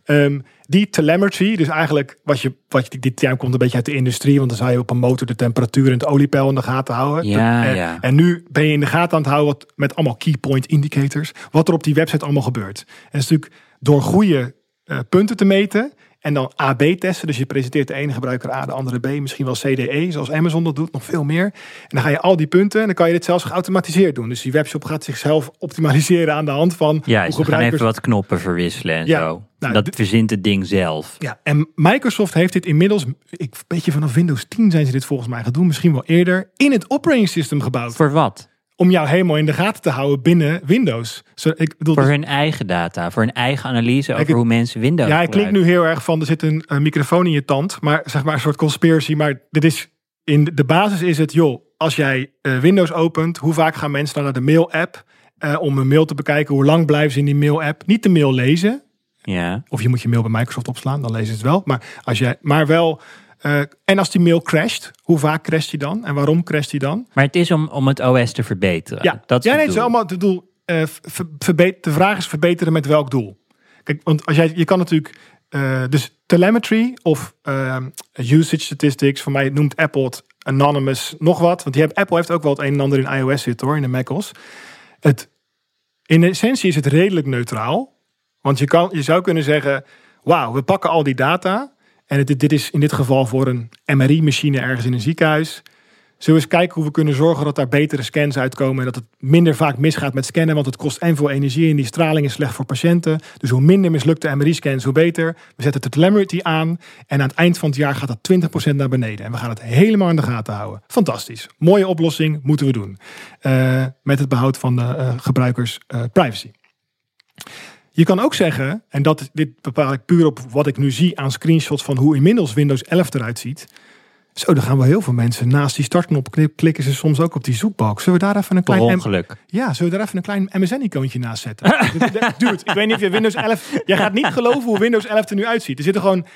Ehm, die telemetry, dus eigenlijk wat je, wat je, die term komt een beetje uit de industrie, want dan zou je op een motor de temperatuur en het oliepeil in de gaten houden. Ja, En- ja. En nu ben je in de gaten aan het houden wat, met allemaal key point indicators, wat er op die website allemaal gebeurt. En dat is natuurlijk door goede eh, punten te meten en dan AB testen. Dus je presenteert de ene gebruiker A, de andere B, misschien wel CDE, zoals Amazon dat doet, nog veel meer. En dan ga je al die punten en dan kan je dit zelfs geautomatiseerd doen. Dus die webshop gaat zichzelf optimaliseren aan de hand van Ja, hoe ze gaan gebruikers even wat knoppen verwisselen en Ja. zo. Nou, dat verzint het ding zelf. Ja, en Microsoft heeft dit inmiddels, ik beetje vanaf Windows 10 zijn ze dit volgens mij gaan doen, misschien wel eerder, in het operating system gebouwd. Voor wat? Om jou helemaal in de gaten te houden binnen Windows. Zo, ik bedoel, Voor dus- hun eigen data, voor hun eigen analyse over hoe mensen Windows ja, klinkt gebruiken. nu heel erg van, er zit een, microfoon in je tand, maar zeg maar een soort conspiracy. Maar dit is, in de basis is het, joh, als jij eh, Windows opent, hoe vaak gaan mensen dan naar de mail-app eh, om een mail te bekijken? Hoe lang blijven ze in die mail-app? Niet de mail lezen, Ja, Of je moet je mail bij Microsoft opslaan, dan lezen ze het wel. Maar, als jij, maar wel. Eh, en als die mail crasht, hoe vaak crasht die dan? En waarom crasht die dan? maar het is om, om het OS te verbeteren. Ja, dat is ja nee, het is allemaal het doel. eh, ver- de vraag is verbeteren met welk doel? Kijk, want als jij, je kan natuurlijk. eh, dus telemetry of usage statistics, voor mij noemt Apple het Anonymous, nog wat. Want die hebben, Apple heeft ook wel het een en ander in iOS zitten hoor, in de macOS. Het, in essentie is het redelijk neutraal. Want je, kan, je zou kunnen zeggen, wauw, we pakken al die data. En dit is in dit geval voor een MRI-machine ergens in een ziekenhuis. Zullen we eens kijken hoe we kunnen zorgen dat daar betere scans uitkomen. En dat het minder vaak misgaat met scannen. Want het kost en veel energie en die straling is slecht voor patiënten. Dus hoe minder mislukte MRI-scans, hoe beter. We zetten de telemetry aan. En aan het eind van het jaar gaat dat 20% naar beneden. En we gaan het helemaal in de gaten houden. Fantastisch. Mooie oplossing, moeten we doen. Eh, met het behoud van de eh, gebruikers eh, privacy. Je kan ook zeggen, en dat, dit bepaal ik puur op wat ik nu zie aan screenshots van hoe inmiddels Windows 11 eruit ziet. Zo, dan gaan wel heel veel mensen naast die startknop klik- klikken ze soms ook op die zoekbalk. Zullen we daar even een klein ongeluk. ja, zullen we daar even een klein MSN-icoontje naast zetten? Dude, ik weet niet of je Windows 11... Jij gaat niet geloven hoe Windows 11 er nu uitziet. Er zitten gewoon,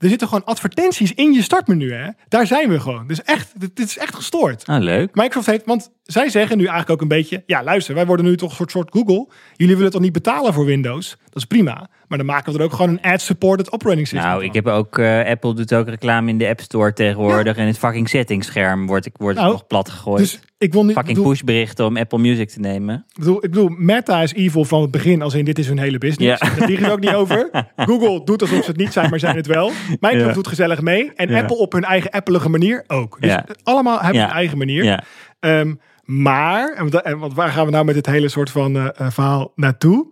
er zitten gewoon advertenties in je startmenu, hè? Daar zijn we gewoon. Dus echt, dit, dit is echt gestoord. Ah, leuk. Microsoft heeft, want zij zeggen nu eigenlijk ook een beetje... Ja, luister, wij worden nu toch een soort, soort Google. Jullie willen toch niet betalen voor Windows? Dat is prima. Maar dan maken we er ook gewoon een ad-supported operating system Nou, van. ik heb ook, eh, Apple doet ook reclame in de App Store tegenwoordig. En het fucking settingsscherm wordt, ik, wordt Nou, nog plat gegooid. Dus ik wil niet... fucking bedoel- pushberichten om Apple Music te nemen. Ik bedoel, ik bedoel, Meta is evil van het begin, als in dit is hun hele business. Ja. Daar liegen ze ook niet over. Google doet alsof ze het niet zijn, maar zijn het wel. Microsoft Ja. doet gezellig mee. En Ja. Apple op hun eigen appelige manier ook. Dus Ja. allemaal hebben Ja. hun eigen manier. Ja. Ehm, maar, en wat- en want waar gaan we nou met dit hele soort van eh, eh, verhaal naartoe?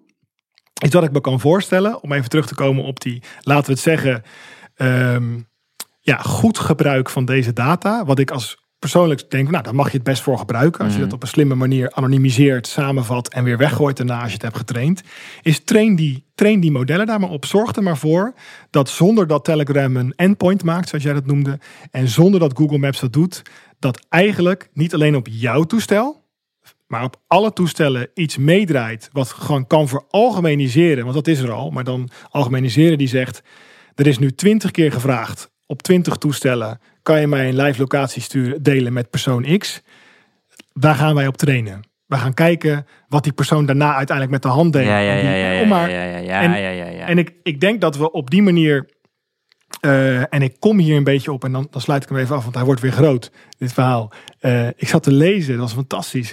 Is dat ik me kan voorstellen, om even terug te komen op die, laten we het zeggen, ehm, ja, goed gebruik van deze data. Wat ik als persoonlijk denk, nou, daar mag je het best voor gebruiken. Als je dat op een slimme manier anonimiseert, samenvat en weer weggooit daarna als je het hebt getraind. Is train die, train die modellen daar maar op. Zorg er maar voor dat zonder dat Telegram een endpoint maakt, zoals jij dat noemde. En zonder dat Google Maps dat doet, dat eigenlijk niet alleen op jouw toestel, maar op alle toestellen iets meedraait wat gewoon kan veralgemeniseren, want dat is er al, maar dan algemeniseren die zegt, er is nu twintig keer gevraagd op 20 toestellen, kan je mij een live locatie sturen, delen met persoon X. Daar gaan wij op trainen. We gaan kijken wat die persoon daarna uiteindelijk met de hand deed. Ja, ja, ja, ja, en- ik, ik denk dat we op die manier. eh, en ik kom hier een beetje op en dan, dan sluit ik hem even af, want hij wordt weer groot, dit verhaal. Eh, ik zat te lezen, dat was fantastisch.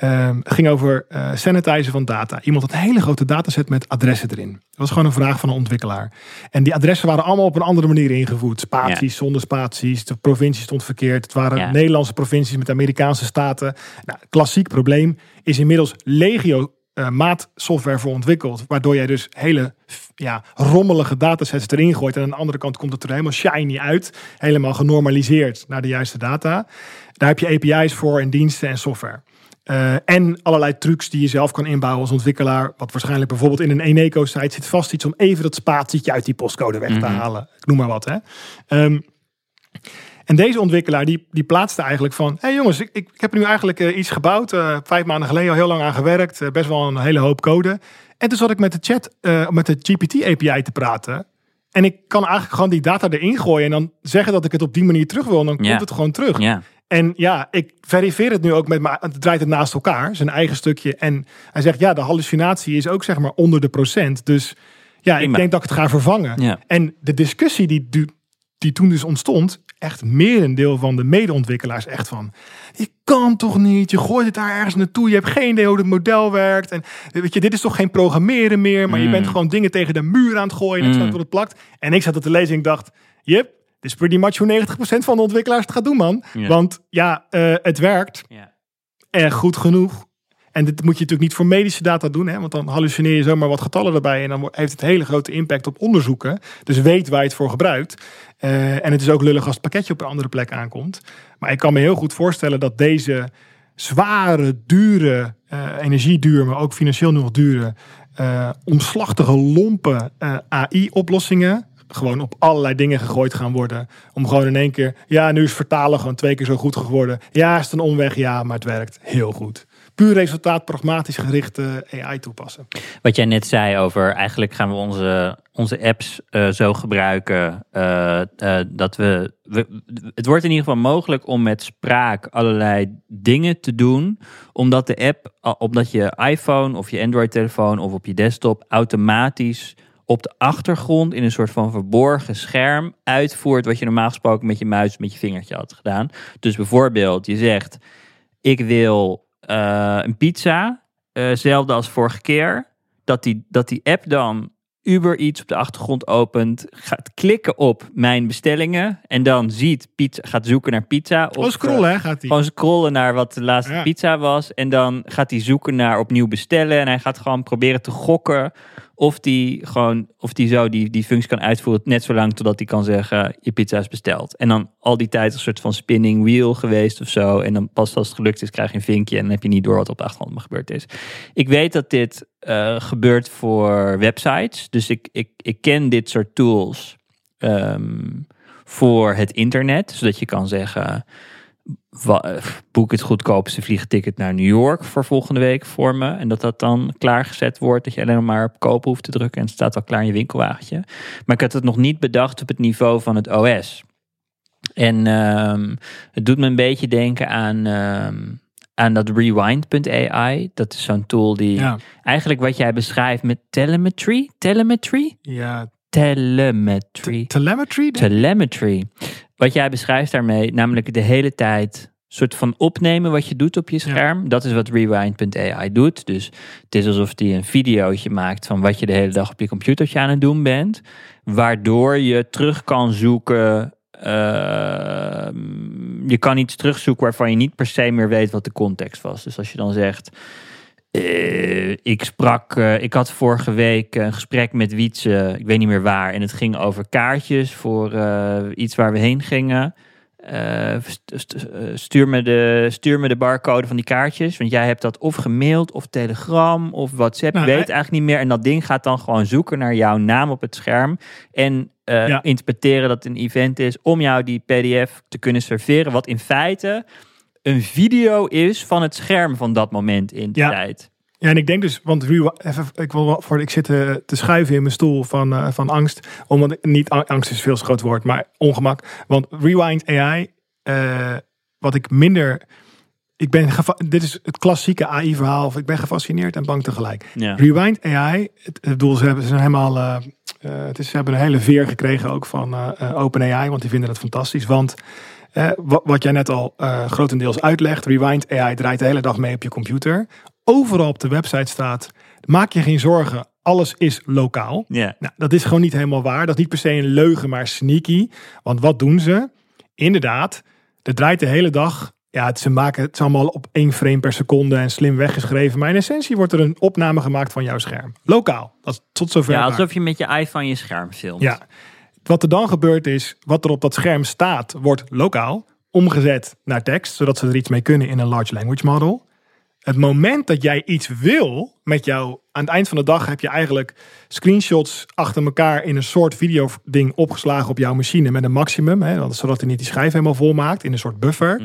Ehm, het ging over eh sanitizen van data. Iemand had een hele grote dataset met adressen erin. Dat was gewoon een vraag van een ontwikkelaar. En die adressen waren allemaal op een andere manier ingevoerd. Spaties, zonder spaties. De provincie stond verkeerd. Het waren Ja. Nederlandse provincies met Amerikaanse staten. Nou, klassiek probleem is inmiddels legio eh, maatsoftware voor ontwikkeld. Waardoor jij dus hele ja, rommelige datasets erin gooit. En aan de andere kant komt het er helemaal shiny uit. Helemaal genormaliseerd naar de juiste data. Daar heb je API's voor en diensten en software. Eh, en allerlei trucs die je zelf kan inbouwen als ontwikkelaar. Wat waarschijnlijk bijvoorbeeld in een Eneco-site zit vast iets om even dat spatietje uit die postcode weg te halen. Ik noem maar wat. Hè. Ehm, en deze ontwikkelaar die, die plaatste eigenlijk van... Hé hey jongens, ik, ik, ik heb nu eigenlijk eh, iets gebouwd. eh, vijf maanden geleden al heel lang aan gewerkt. best wel een hele hoop code. En toen zat ik met de chat, met de GPT-API te praten. En ik kan eigenlijk gewoon die data erin gooien. En dan zeggen dat ik het op die manier terug wil. En dan komt het gewoon terug. Ja. En ja, ik verifieer het nu ook met, maar het draait het naast elkaar, zijn eigen stukje. En hij zegt, ja, de hallucinatie is ook zeg maar onder de procent. Dus ja, Prima. ik denk dat ik het ga vervangen. Ja. En de discussie die, die toen dus ontstond, echt merendeel van de medeontwikkelaars echt van, je kan toch niet, je gooit het daar ergens naartoe, je hebt geen idee hoe het model werkt. En weet je, dit is toch geen programmeren meer, maar je Mm. bent gewoon dingen tegen de muur aan het gooien en het Mm. tot het plakt. En ik zat het te lezen en ik dacht, yep, dit is pretty much hoe 90% van de ontwikkelaars het gaat doen, man. Want ja, eh, het werkt Ja. en goed genoeg. En dit moet je natuurlijk niet voor medische data doen, hè? want dan hallucineer je zomaar wat getallen erbij en dan heeft het hele grote impact op onderzoeken. Dus weet waar je het voor gebruikt. Eh, en het is ook lullig als het pakketje op een andere plek aankomt. Maar ik kan me heel goed voorstellen dat deze zware, dure, eh energieduur, maar ook financieel nog dure, eh, omslachtige, lompe AI-oplossingen gewoon op allerlei dingen gegooid gaan worden. Om gewoon in één keer, ja, nu is vertalen gewoon twee keer zo goed geworden. Ja, is het een omweg? Ja, maar het werkt heel goed. Puur resultaat, pragmatisch gerichte AI toepassen. Wat jij net zei over eigenlijk gaan we onze, onze apps eh, zo gebruiken eh, eh, dat we, we. Het wordt in ieder geval mogelijk om met spraak allerlei dingen te doen. Omdat de app, omdat je iPhone of je Android-telefoon of op je desktop automatisch op de achtergrond in een soort van verborgen scherm uitvoert wat je normaal gesproken met je muis met je vingertje had gedaan. Dus bijvoorbeeld, je zegt: Ik wil eh, een pizza, eh zelfde als vorige keer. Dat die, dat die app dan Uber iets op de achtergrond opent, gaat klikken op mijn bestellingen en dan ziet pizza, gaat zoeken naar pizza. Of, Oh, scrollen, hè, gaat hij. Gewoon scrollen naar wat de laatste Ja. pizza was. En dan gaat hij zoeken naar opnieuw bestellen. En hij gaat gewoon proberen te gokken of die gewoon of die zo die, die functie kan uitvoeren. Net zolang totdat hij kan zeggen je pizza is besteld. En dan al die tijd een soort van spinning wheel geweest of zo. En dan pas als het gelukt is krijg je een vinkje. En dan heb je niet door wat op de achtergrond gebeurd is. Ik weet dat dit eh, gebeurt voor websites. Dus ik, ik, ik ken dit soort tools ehm, voor het internet. Zodat je kan zeggen boek het goedkoopste vliegticket naar New York voor volgende week voor me. En dat dat dan klaargezet wordt. Dat je alleen maar op kopen hoeft te drukken. En het staat al klaar in je winkelwagentje. Maar ik had het nog niet bedacht op het niveau van het OS. En ehm, het doet me een beetje denken aan, ehm, aan dat rewind.ai. Dat is zo'n tool die Ja, eigenlijk wat jij beschrijft met telemetry. Telemetry? ja Telemetry. telemetry. Telemetry. Wat jij beschrijft daarmee, namelijk de hele tijd soort van opnemen wat je doet op je scherm. Dat is wat Rewind.ai doet. Dus het is alsof die een videootje maakt van wat je de hele dag op je computertje aan het doen bent. Waardoor je terug kan zoeken. ehm, je kan iets terugzoeken waarvan je niet per se meer weet wat de context was. Dus als je dan zegt. Eh, ik sprak, eh, ik had vorige week een gesprek met Wietse, ik weet niet meer waar, en het ging over kaartjes voor eh, iets waar we heen gingen. St- st- stuur, me de, stuur me de barcode van die kaartjes, want jij hebt dat of gemaild of Telegram of WhatsApp, Nou, weet hij- eigenlijk niet meer. En dat ding gaat dan gewoon zoeken naar jouw naam op het scherm en Ja. interpreteren dat het een event is om jou die PDF te kunnen serveren, wat in feite een video is van het scherm van dat moment in de Ja. tijd. Ja, en ik denk dus, want even, ik, wil voor, ik zit eh, te schuiven in mijn stoel van, eh, van angst. Omdat niet angst is veel te groot woord, maar ongemak. Want Rewind AI, eh, wat ik minder. Ik ben dit is het klassieke AI-verhaal. Of ik ben gefascineerd en bang tegelijk. Ja. Rewind AI, het, het bedoel, ze hebben, ze zijn helemaal. het is, ze hebben een hele veer gekregen ook van OpenAI, want die vinden het fantastisch. Want eh, wat, wat jij net al eh, grotendeels uitlegt, Rewind AI draait de hele dag mee op je computer. Overal op de website staat: maak je geen zorgen, alles is lokaal. Nou, dat is gewoon niet helemaal waar. Dat is niet per se een leugen, maar sneaky. Want wat doen ze? Inderdaad, er draait de hele dag. Ja, het, ze maken het allemaal op één frame per seconde en slim weggeschreven. Maar in essentie wordt er een opname gemaakt van jouw scherm. Lokaal. Dat is tot zover. Ja, alsof je met je iPhone je scherm filmt. Ja. Wat er dan gebeurt is, wat er op dat scherm staat, wordt lokaal omgezet naar tekst, zodat ze er iets mee kunnen in een large language model. Het moment dat jij iets wil met jou, aan het eind van de dag heb je eigenlijk screenshots achter elkaar in een soort video ding opgeslagen op jouw machine met een maximum, hè, zodat hij niet die schijf helemaal vol maakt in een soort buffer.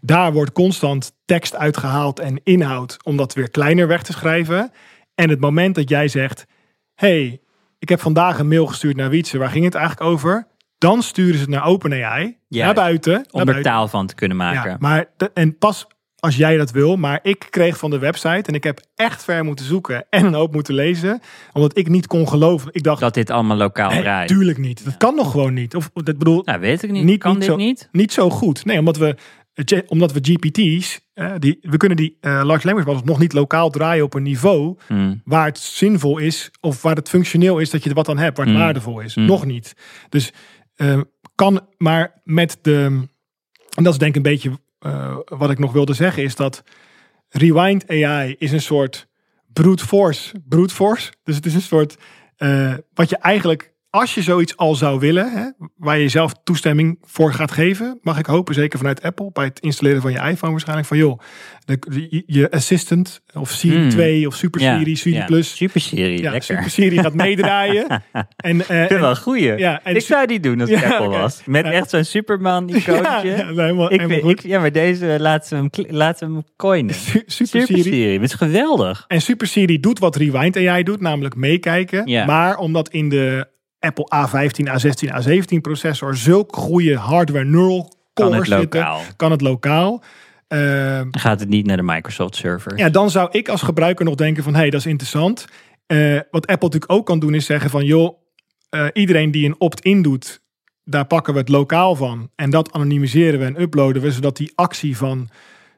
Daar wordt constant tekst uitgehaald en inhoud om dat weer kleiner weg te schrijven. En het moment dat jij zegt, hey, ik heb vandaag een mail gestuurd naar Wietse. Waar ging het eigenlijk over? Dan sturen ze het naar OpenAI. Naar buiten. Om naar er buiten. taal van te kunnen maken. Ja, maar de- en pas als jij dat wil. Maar ik kreeg van de website en ik heb echt ver moeten zoeken en een hoop moeten lezen. Omdat ik niet kon geloven. Ik dacht, Dat dit allemaal lokaal nee, draait. tuurlijk niet. Dat kan nog gewoon niet. Of dat bedoel, Nou, weet ik niet. Niet- kan niet dit zo- niet? niet zo goed. Nee, omdat we, omdat we GPT's, eh, die, we kunnen die eh, large language models nog niet lokaal draaien op een niveau Hmm. waar het zinvol is of waar het functioneel is dat je er wat aan hebt, waar het Mm. waardevol is. Mm. Nog niet. Dus eh, kan, maar met de, en dat is denk ik een beetje eh, wat ik nog wilde zeggen, is dat Rewind AI is een soort brute force. Brute force. Dus het is een soort, wat je eigenlijk, als je zoiets al zou willen, hè, waar je zelf toestemming voor gaat geven, mag ik hopen, zeker vanuit Apple, bij het installeren van je iPhone waarschijnlijk, van joh, de, je assistant of Siri Hmm. 2 of Super Ja, Siri, Siri ja. Plus. Super serie, Ja, lekker. Super Siri gaat meedraaien. en, Ik vind wel een goeie. Ja, en ik zou die doen als ik Apple was. Met echt zo'n Superman-icoontje. helemaal, ik helemaal ja, maar deze laat ze hem, laat ze hem coinen. Su- Super, Super Siri. Het is geweldig. En Super Siri doet wat Rewind AI doet, namelijk meekijken. Maar omdat in de Apple A15, A16, A17 processor zulk goede hardware neural Kan cores het zitten, lokaal. kan het lokaal. Ehm, gaat het niet naar de Microsoft server. ja, dan zou ik als gebruiker nog denken van, hé, hey, dat is interessant. Eh, wat Apple natuurlijk ook kan doen is zeggen van joh, eh, iedereen die een opt-in doet, daar pakken we het lokaal van. En dat anonimiseren we en uploaden we, zodat die actie van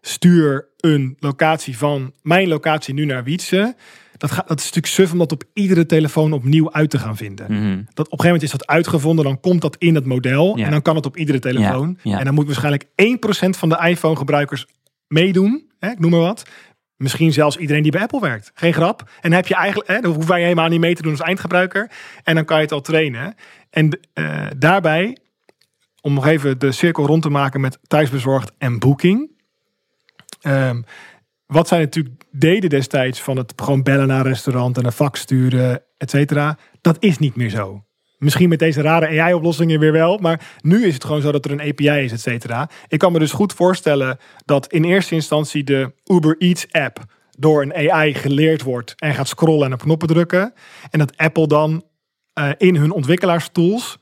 stuur een locatie van mijn locatie nu naar Wietse. Dat, gaat, dat is natuurlijk suf om dat op iedere telefoon opnieuw uit te gaan vinden. Mhm. Dat op een gegeven moment is dat uitgevonden, dan komt dat in het model Ja. en dan kan het op iedere telefoon. Ja, ja. En dan moet waarschijnlijk 1% van de iPhone gebruikers meedoen, hè, ik noem maar wat. Misschien zelfs iedereen die bij Apple werkt. Geen grap. En dan heb je eigenlijk, hè, dan hoef je helemaal niet mee te doen als eindgebruiker. En dan kan je het al trainen. En eh, daarbij, om nog even de cirkel rond te maken met thuisbezorgd en Booking. Ehm, wat zij natuurlijk deden destijds van het gewoon bellen naar een restaurant en een fax sturen, et cetera. Dat is niet meer zo. Misschien met deze rare AI-oplossingen weer wel. Maar nu is het gewoon zo dat er een API is, et cetera. Ik kan me dus goed voorstellen dat in eerste instantie de Uber Eats app door een AI geleerd wordt en gaat scrollen en op knoppen drukken. En dat Apple dan eh, in hun ontwikkelaarstools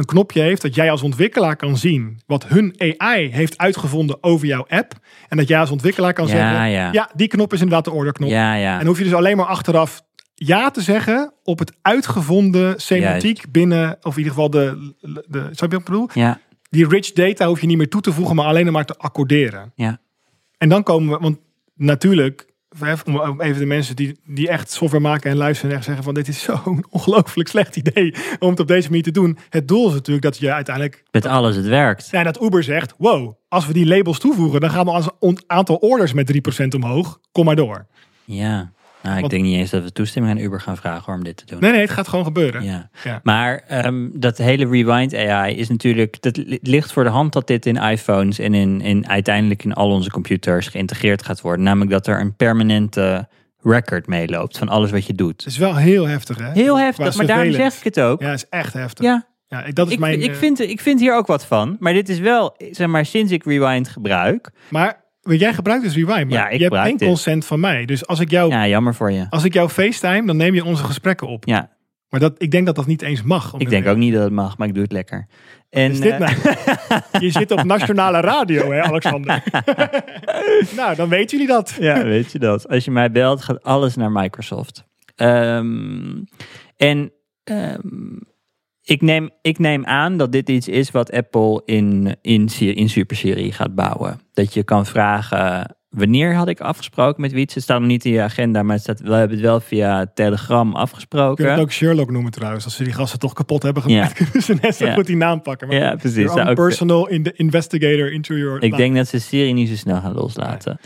een knopje heeft dat jij als ontwikkelaar kan zien wat hun AI heeft uitgevonden over jouw app. En dat jij als ontwikkelaar kan Ja, zeggen, ja. ja, die knop is inderdaad de orderknop. Ja, ja. En dan hoef je dus alleen maar achteraf ja te zeggen op het uitgevonden semantiek binnen, of in ieder geval de, de, de snap je wat ik bedoel? ja, Die rich data hoef je niet meer toe te voegen, maar alleen maar te accorderen. ja. En dan komen we, want natuurlijk, om even de mensen die, die echt software maken en luisteren en echt zeggen van dit is zo'n ongelooflijk slecht idee om het op deze manier te doen. Het doel is natuurlijk dat je uiteindelijk, Met alles, het werkt. ja, dat Uber zegt, wow, als we die labels toevoegen, dan gaan we als een aantal orders met 3% omhoog. Kom maar door. Ja. Nou, ik Want- denk niet eens dat we toestemming aan Uber gaan vragen om dit te doen. Nee, nee, het gaat gewoon gebeuren. Ja. Ja. Maar ehm, dat hele Rewind AI is natuurlijk, dat li- ligt voor de hand dat dit in iPhones en in, in uiteindelijk in al onze computers geïntegreerd gaat worden. Namelijk dat er een permanente record meeloopt van alles wat je doet. Het is wel heel heftig, hè? Heel heftig, maar daarom zeg ik het ook. Ja, het is echt heftig. Ja, Ja, ik- dat is ik, mijn. ik, eh, vind, ik vind hier ook wat van. Maar dit is wel, zeg maar, sinds ik Rewind gebruik. Maar jij gebruikt dus Rewind, maar Ja, ik je hebt geen dit. consent van mij. Dus als ik jou, Ja, jammer voor je. als ik jou FaceTime, dan neem je onze gesprekken op. Ja, Maar dat, ik denk dat dat niet eens mag. ik denk ook niet dat het mag, maar ik doe het lekker. En, Is dit eh, nou? je zit op nationale radio, hè, Alexander? nou, dan weten jullie dat. Ja, weet je dat. Als je mij belt, gaat alles naar Microsoft. Ehm, en ehm, ik, neem, ik neem aan dat dit iets is wat Apple in, in, in Super Serie gaat bouwen. Dat je kan vragen, wanneer had ik afgesproken met Wietse? Het staat nog niet in je agenda, maar het staat, we hebben het wel via Telegram Je kunt afgesproken. ook Sherlock noemen trouwens. Als ze die gasten toch kapot hebben gemaakt, Ja. kunnen ze net zo Ja. goed die naam pakken. Maar Ja, precies. own ook- personal in the investigator into your Ik denk dat ze Siri niet zo snel gaan loslaten.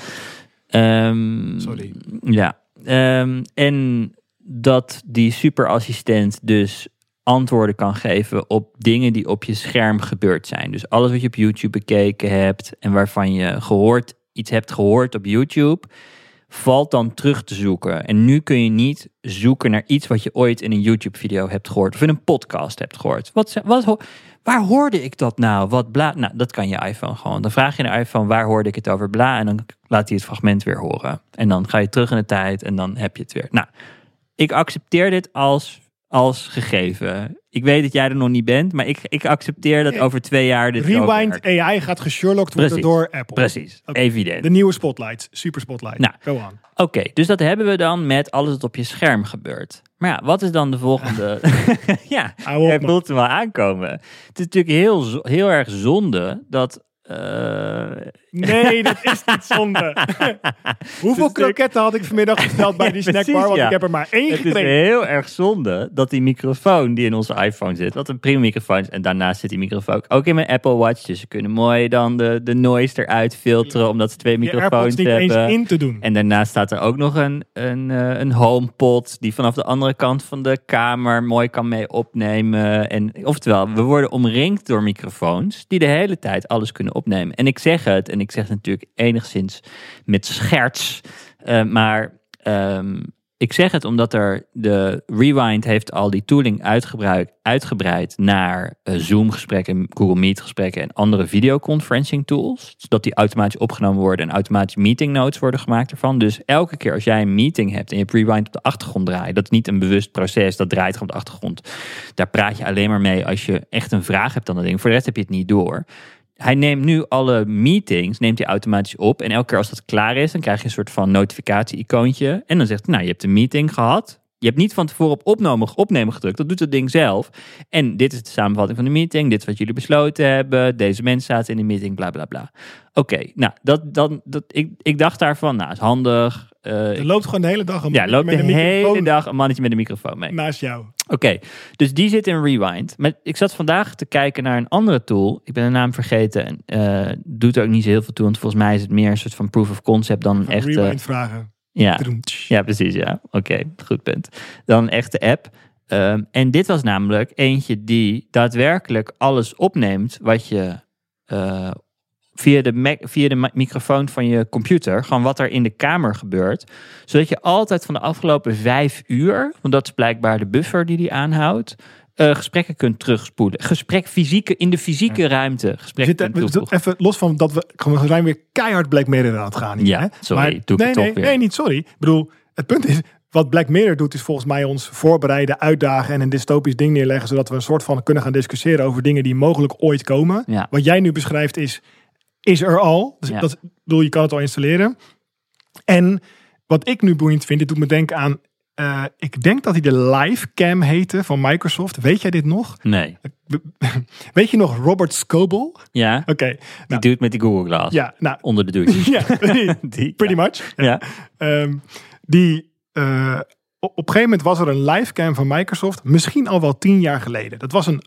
Ehm, Sorry. Ja. Ehm, en dat die superassistent dus antwoorden kan geven op dingen die op je scherm gebeurd zijn. Dus alles wat je op YouTube bekeken hebt en waarvan je gehoord, iets hebt gehoord op YouTube, valt dan terug te zoeken. En nu kun je niet zoeken naar iets wat je ooit in een YouTube-video hebt gehoord of in een podcast hebt gehoord. Wat, wat, waar hoorde ik dat nou? Wat bla? Nou, dat kan je iPhone gewoon. Dan vraag je de iPhone waar hoorde ik het over bla en dan laat hij het fragment weer horen. En dan ga je terug in de tijd en dan heb je het weer. Nou, ik accepteer dit als, als gegeven. Ik weet dat jij er nog niet bent, maar ik, ik accepteer dat over twee jaar dit Rewind. AI gaat gesherlocked worden Precies. door Apple. Precies, evident. De nieuwe Spotlight. Super Spotlight. Nou. Go on. Oké, dus dat hebben we dan met alles wat op je scherm gebeurt. Maar ja, wat is dan de volgende? ja, man. voelt hem wel aankomen. Het is natuurlijk heel, heel erg zonde dat... eh, Nee, dat is niet zonde. Hoeveel kroketten had ik vanmiddag besteld bij die precies, snackbar? Want ja. ik heb er maar één het is gekregen. heel erg zonde dat die microfoon die in onze iPhone zit, wat een prima microfoon is, en daarnaast zit die microfoon ook in mijn Apple Watch, dus ze kunnen mooi dan de, de noise eruit filteren, omdat ze twee microfoons niet eens hebben. in te doen. En daarnaast staat er ook nog een, een, eh, een HomePod die vanaf de andere kant van de kamer mooi kan mee opnemen. En, oftewel, we worden omringd door microfoons die de hele tijd alles kunnen opnemen. En ik zeg het, en ik zeg het natuurlijk enigszins met scherts, eh, maar ehm, ik zeg het omdat er de Rewind heeft al die tooling uitgebreid, naar eh, Zoom gesprekken, Google Meet gesprekken en andere videoconferencing tools. Zodat die automatisch opgenomen worden en automatisch meeting notes worden gemaakt ervan. Dus elke keer als jij een meeting hebt en je hebt Rewind op de achtergrond draaien, dat is niet een bewust proces, dat draait gewoon op de achtergrond. Daar praat je alleen maar mee als je echt een vraag hebt aan dat ding. Voor de rest heb je het niet door. Hij neemt nu alle meetings, neemt hij automatisch op. En elke keer als dat klaar is, dan krijg je een soort van notificatie-icoontje. En dan zegt hij, nou, je hebt een meeting gehad. Je hebt niet van tevoren op opnemen, opnemen gedrukt. Dat doet het ding zelf. En dit is de samenvatting van de meeting. Dit is wat jullie besloten hebben. Deze mensen zaten in de meeting, bla bla bla. Oké, nou, dat, dat, dat, ik, ik dacht daarvan, nou, is handig. Er loopt gewoon de hele dag een ja, man loopt met de hele dag een mannetje met een microfoon mee. naast jou. Oké, dus die zit in Rewind. Maar ik zat vandaag te kijken naar een andere tool. Ik ben de naam vergeten. En eh, doet er ook niet zo heel veel toe. Want volgens mij is het meer een soort van proof of concept dan een echte... Rewind vragen. Ja, ja, precies. Ja, oké, goed punt. Dan een echte app. Ehm, en dit was namelijk eentje die daadwerkelijk alles opneemt wat je eh, via, de Mac- via de microfoon van je computer, gewoon wat er in de kamer gebeurt, zodat je altijd van de afgelopen vijf uur, want dat is blijkbaar de buffer die die aanhoudt, eh, gesprekken kunt terugspoelen. Gesprek fysieke, in de fysieke ruimte we- toevoegen. even los van dat we, we zijn weer keihard Black Mirror aan het gaan. Hier, Ja, hè? sorry, Maar- doe nee, nee, weer. Nee, niet sorry. Ik bedoel, het punt is, wat Black Mirror doet, is volgens mij ons voorbereiden, uitdagen en een dystopisch ding neerleggen, zodat we een soort van kunnen gaan discussiëren over dingen die mogelijk ooit komen. Ja. Wat jij nu beschrijft is, is er al. Dus Ja. dat, bedoel, je kan het al installeren. En wat ik nu boeiend vind, dit doet me denken aan, eh, ik denk dat hij de Livecam heette van Microsoft. Weet jij dit nog? Nee. Weet je nog Robert Scoble? Ja, Oké. die nou, doet met die Google Glass. ja, nou, Onder de douche. ja, Die, pretty much. Ja. Ehm, die, eh, op op een gegeven moment was er een livecam van Microsoft, misschien al wel tien jaar geleden. Dat was een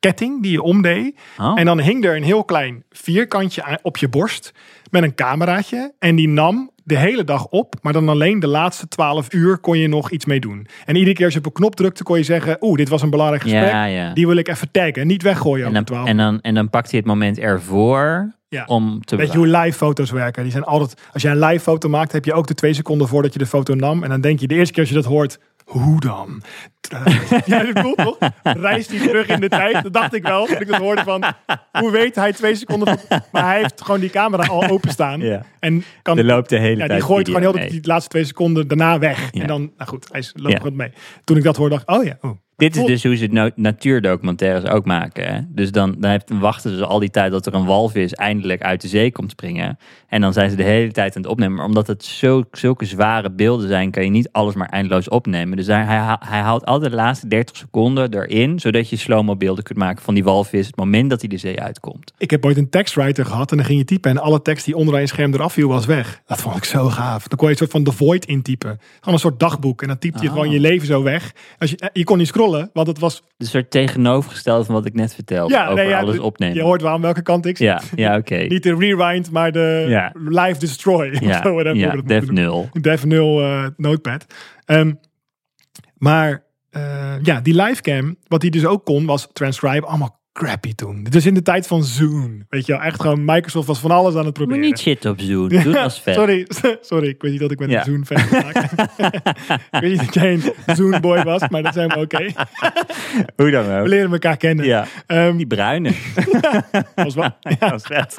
ketting die je omdeed. Oh. En dan hing er een heel klein vierkantje op je borst met een cameraatje. En die nam de hele dag op, maar dan alleen de laatste twaalf uur kon je nog iets mee doen. En iedere keer als je op een knop drukte, kon je zeggen: Oeh, dit was een belangrijk gesprek. Ja, ja. Die wil ik even taggen. Niet weggooien En dan, 12 en, dan, en dan pakt hij het moment ervoor Ja. om te Weet je hoe live foto's werken? Die zijn altijd, als jij een live foto maakt, heb je ook de twee seconden voordat je de foto nam. En dan denk je de eerste keer als je dat hoort, hoe dan? ja, dat cool toch? Reist hij terug in de tijd? Dat dacht ik wel. Toen ik dat hoorde van, hoe weet hij twee seconden? van- maar hij heeft gewoon die camera al openstaan. Ja. En kan, Er loopt de hele ja, tijd die gooit gewoon heel de, die laatste twee seconden daarna weg. Ja. En dan, nou goed, hij loopt Ja. gewoon mee. Toen ik dat hoorde, dacht ik, oh ja. Oh. Dit is dus hoe ze no- natuurdocumentaires ook maken. Hè? Dus dan, dan heeft- wachten ze al die tijd dat er een walvis eindelijk uit de zee komt springen. En dan zijn ze de hele tijd aan het opnemen. Maar omdat het zo, zulke zware beelden zijn, kan je niet alles maar eindeloos opnemen. Dus hij, hij, houdt altijd de laatste 30 seconden erin, zodat je slow-mo beelden kunt maken van die walvis het moment dat hij de zee uitkomt. Ik heb ooit een tekstwriter gehad en dan ging je typen en alle tekst die onder een scherm eraf viel was weg. Dat vond ik zo gaaf. Dan kon je een soort van The Void intypen. Gewoon een soort dagboek en dan typte je Oh. gewoon je leven zo weg. Als je, eh, je kon niet scrollen, want het was... Een soort tegenovergestelde van wat ik net vertelde Ja, over nee, ja, alles de- opnemen. Je hoort wel aan welke kant ik zit. ja, ja oké. Niet de rewind, maar de Ja. live destroy. of Ja, zo, whatever ja, Dev moeten doen. 0. Dev 0 eh, notepad. Ehm, maar eh, ja, die livecam, wat hij dus ook kon, was transcribe. Allemaal crappy toen. Dit was in de tijd van Zoom. Weet je wel, echt gewoon Microsoft was van alles aan het Moet proberen. niet shit op Zoom. Doe als vet. Sorry, sorry, ik weet niet dat ik met Ja. een Zoom-fan maak. ik weet niet dat jij een Zoom-boy was, maar dat zijn we oké. Hoe dan We ook. leren elkaar kennen. Ja, Ehm, die bruine. was wel, Dat was vet.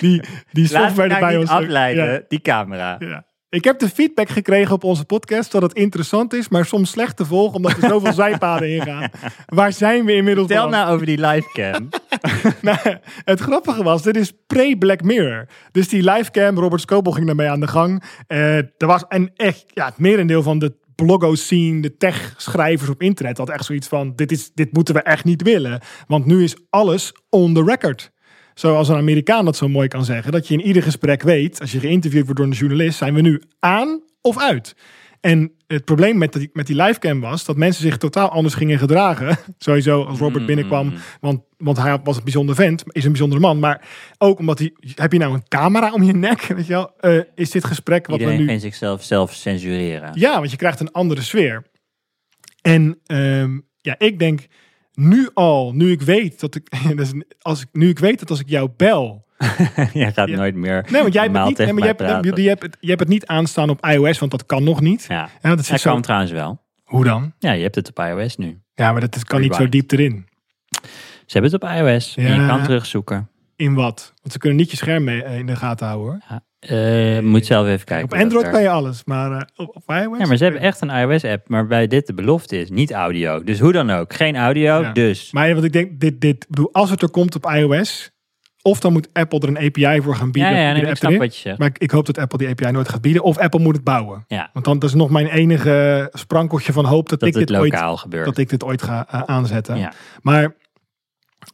die, die software erbij niet ons. afleiden, Ja, die camera. ja. Ik heb de feedback gekregen op onze podcast dat het interessant is, maar soms slecht te volgen omdat er zoveel zijpaden ingaan. Waar zijn we inmiddels? Beland? nou over die livecam. Nou, het grappige was, dit is pre-Black Mirror. Dus die livecam, Robert Scoble ging daarmee aan de gang. Eh, er was en echt, ja, het merendeel van de bloggo-scene, de tech-schrijvers op internet had echt zoiets van, dit, is, dit moeten we echt niet willen. Want nu is alles on the record. Zoals een Amerikaan dat zo mooi kan zeggen. Dat je in ieder gesprek weet, als je geïnterviewd wordt door een journalist, zijn we nu aan of uit? En het probleem met die, met die livecam was dat mensen zich totaal anders gingen gedragen. Sowieso als Robert binnenkwam, want, want hij was een bijzonder vent, is een bijzondere man. Maar ook omdat hij, heb je nou een camera om je nek? Weet je wel? Eh, is dit gesprek wat Iedereen we nu... zichzelf zelf censureren. Ja, want je krijgt een andere sfeer. En ehm, ja, ik denk nu al, nu ik weet dat ik, als ik, nu ik weet dat als ik jou bel, Jij gaat Ja. nooit meer nee, want jij hebt, niet, nee, maar jij, hebt, je, hebt het, je hebt het niet aanstaan op iOS, want dat kan nog niet. Ja, Ja, dat is zo, kan trouwens wel. hoe dan? Ja, je hebt het op iOS nu. Ja, maar dat, dat kan niet zo diep erin. Ze hebben het op iOS. En Ja. je kan terugzoeken. In wat? Want ze kunnen niet je scherm mee, eh, in de gaten houden hoor. Ja, eh, moet zelf even kijken. Op Android kan je alles, maar eh, op, op iOS? Ja, maar ze hebben echt een iOS-app. Maar bij dit de belofte is niet audio. Dus hoe dan ook. Geen audio, Ja. dus. Maar want ik denk, dit, dit, bedoel, als het er komt op iOS, of dan moet Apple er een API voor gaan bieden. Ja, ja, nee, ik snap erin. wat je zegt. Maar ik, hoop dat Apple die API nooit gaat bieden. Of Apple moet het bouwen. Ja, Want dan dat is nog mijn enige sprankeltje van hoop dat, dat ik dit ooit lokaal gebeurt. dat ik dit ooit ga eh, aanzetten. Ja. Maar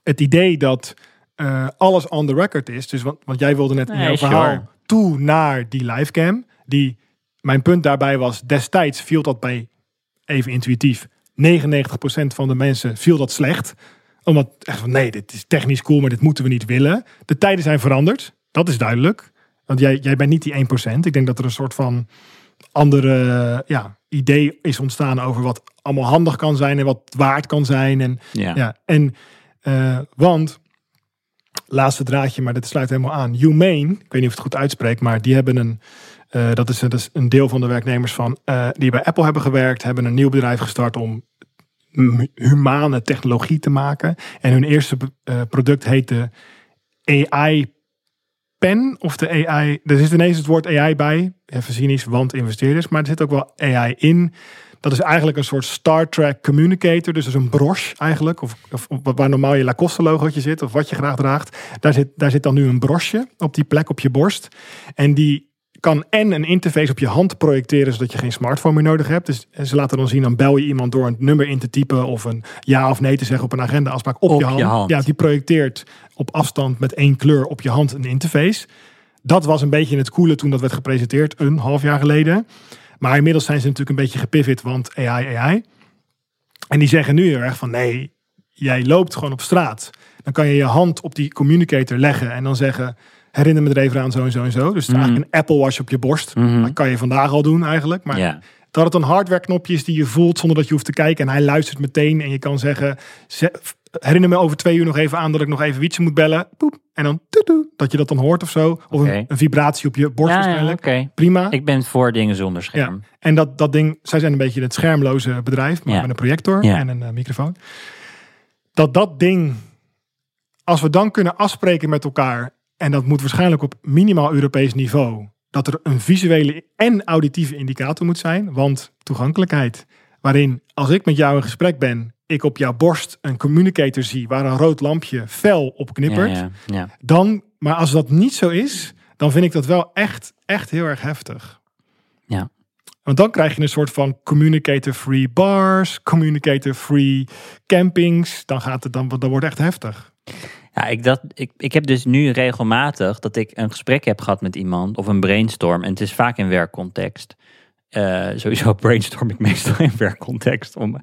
het idee dat eh, alles on the record is, dus want, want jij wilde net in Nee, jouw sure. verhaal toe naar die livecam, die mijn punt daarbij was, destijds viel dat bij, even intuïtief, 99% van de mensen viel dat slecht. Omdat echt van nee, dit is technisch cool, maar dit moeten we niet willen. De tijden zijn veranderd, dat is duidelijk. Want jij, jij bent niet die 1%. Ik denk dat er een soort van andere ja, idee is ontstaan over wat allemaal handig kan zijn en wat waard kan zijn. En, Ja. ja, en eh, want, laatste draadje, maar dit sluit helemaal aan. Humane, ik weet niet of het goed uitspreek, maar die hebben een, eh, dat, is, dat is een deel van de werknemers van, eh, die bij Apple hebben gewerkt, hebben een nieuw bedrijf gestart om hu- humane technologie te maken. En hun eerste eh, product heette AI Pen of de AI. Er zit ineens het woord AI bij. Even cynisch, want investeerders. Maar er zit ook wel AI in. Dat is eigenlijk een soort Star Trek communicator. Dus dat is een broche eigenlijk. Of, of, waar normaal je Lacoste logootje zit. Of wat je graag draagt. Daar zit, daar zit dan nu een brosje op die plek op je borst. En die kan en een interface op je hand projecteren. Zodat je geen smartphone meer nodig hebt. Dus ze laten dan zien. Dan bel je iemand door een nummer in te typen. Of een ja of nee te zeggen op een agenda afspraak op, Op je, hand. je hand. Ja, die projecteert op afstand met één kleur op je hand een interface. Dat was een beetje het coole toen dat werd gepresenteerd, een half jaar geleden. Maar inmiddels zijn ze natuurlijk een beetje gepivot, want AI, AI. En die zeggen nu heel erg van nee, jij loopt gewoon op straat. Dan kan je je hand op die communicator leggen en dan zeggen... herinner me er even aan zo en zo en zo. Dus het is Mhm. eigenlijk een Apple Watch op je borst. Mhm. Dat kan je vandaag al doen eigenlijk. Maar dat het een hardware knopje is die je voelt zonder dat je hoeft te kijken. En hij luistert meteen en je kan zeggen... herinner me over twee uur nog even aan dat ik nog even Wietse moet bellen. Poep. En dan dat je dat dan hoort of zo. Of een, een vibratie op je borst Ja, ja, waarschijnlijk. Prima. Ik ben voor dingen zonder scherm. En dat, dat ding, zij zijn een beetje het schermloze bedrijf, maar met een projector en een eh, microfoon. Dat dat ding, als we dan kunnen afspreken met elkaar, en dat moet waarschijnlijk op minimaal Europees niveau, dat er een visuele en auditieve indicator moet zijn, want toegankelijkheid, waarin als ik met jou in gesprek ben, ik op jouw borst een communicator zie waar een rood lampje fel op knippert, Ja, ja, ja. dan, maar als dat niet zo is, dan vind ik dat wel echt, echt heel erg heftig. Ja. Want dan krijg je een soort van communicator-free bars, communicator-free campings. Dan, gaat het, dan, dan wordt het echt heftig. Ja, ik, dat, ik, ik heb dus nu regelmatig dat ik een gesprek heb gehad met iemand of een brainstorm. En het is vaak in werkcontext. Eh, sowieso brainstorm ik meestal in werkcontext. Om,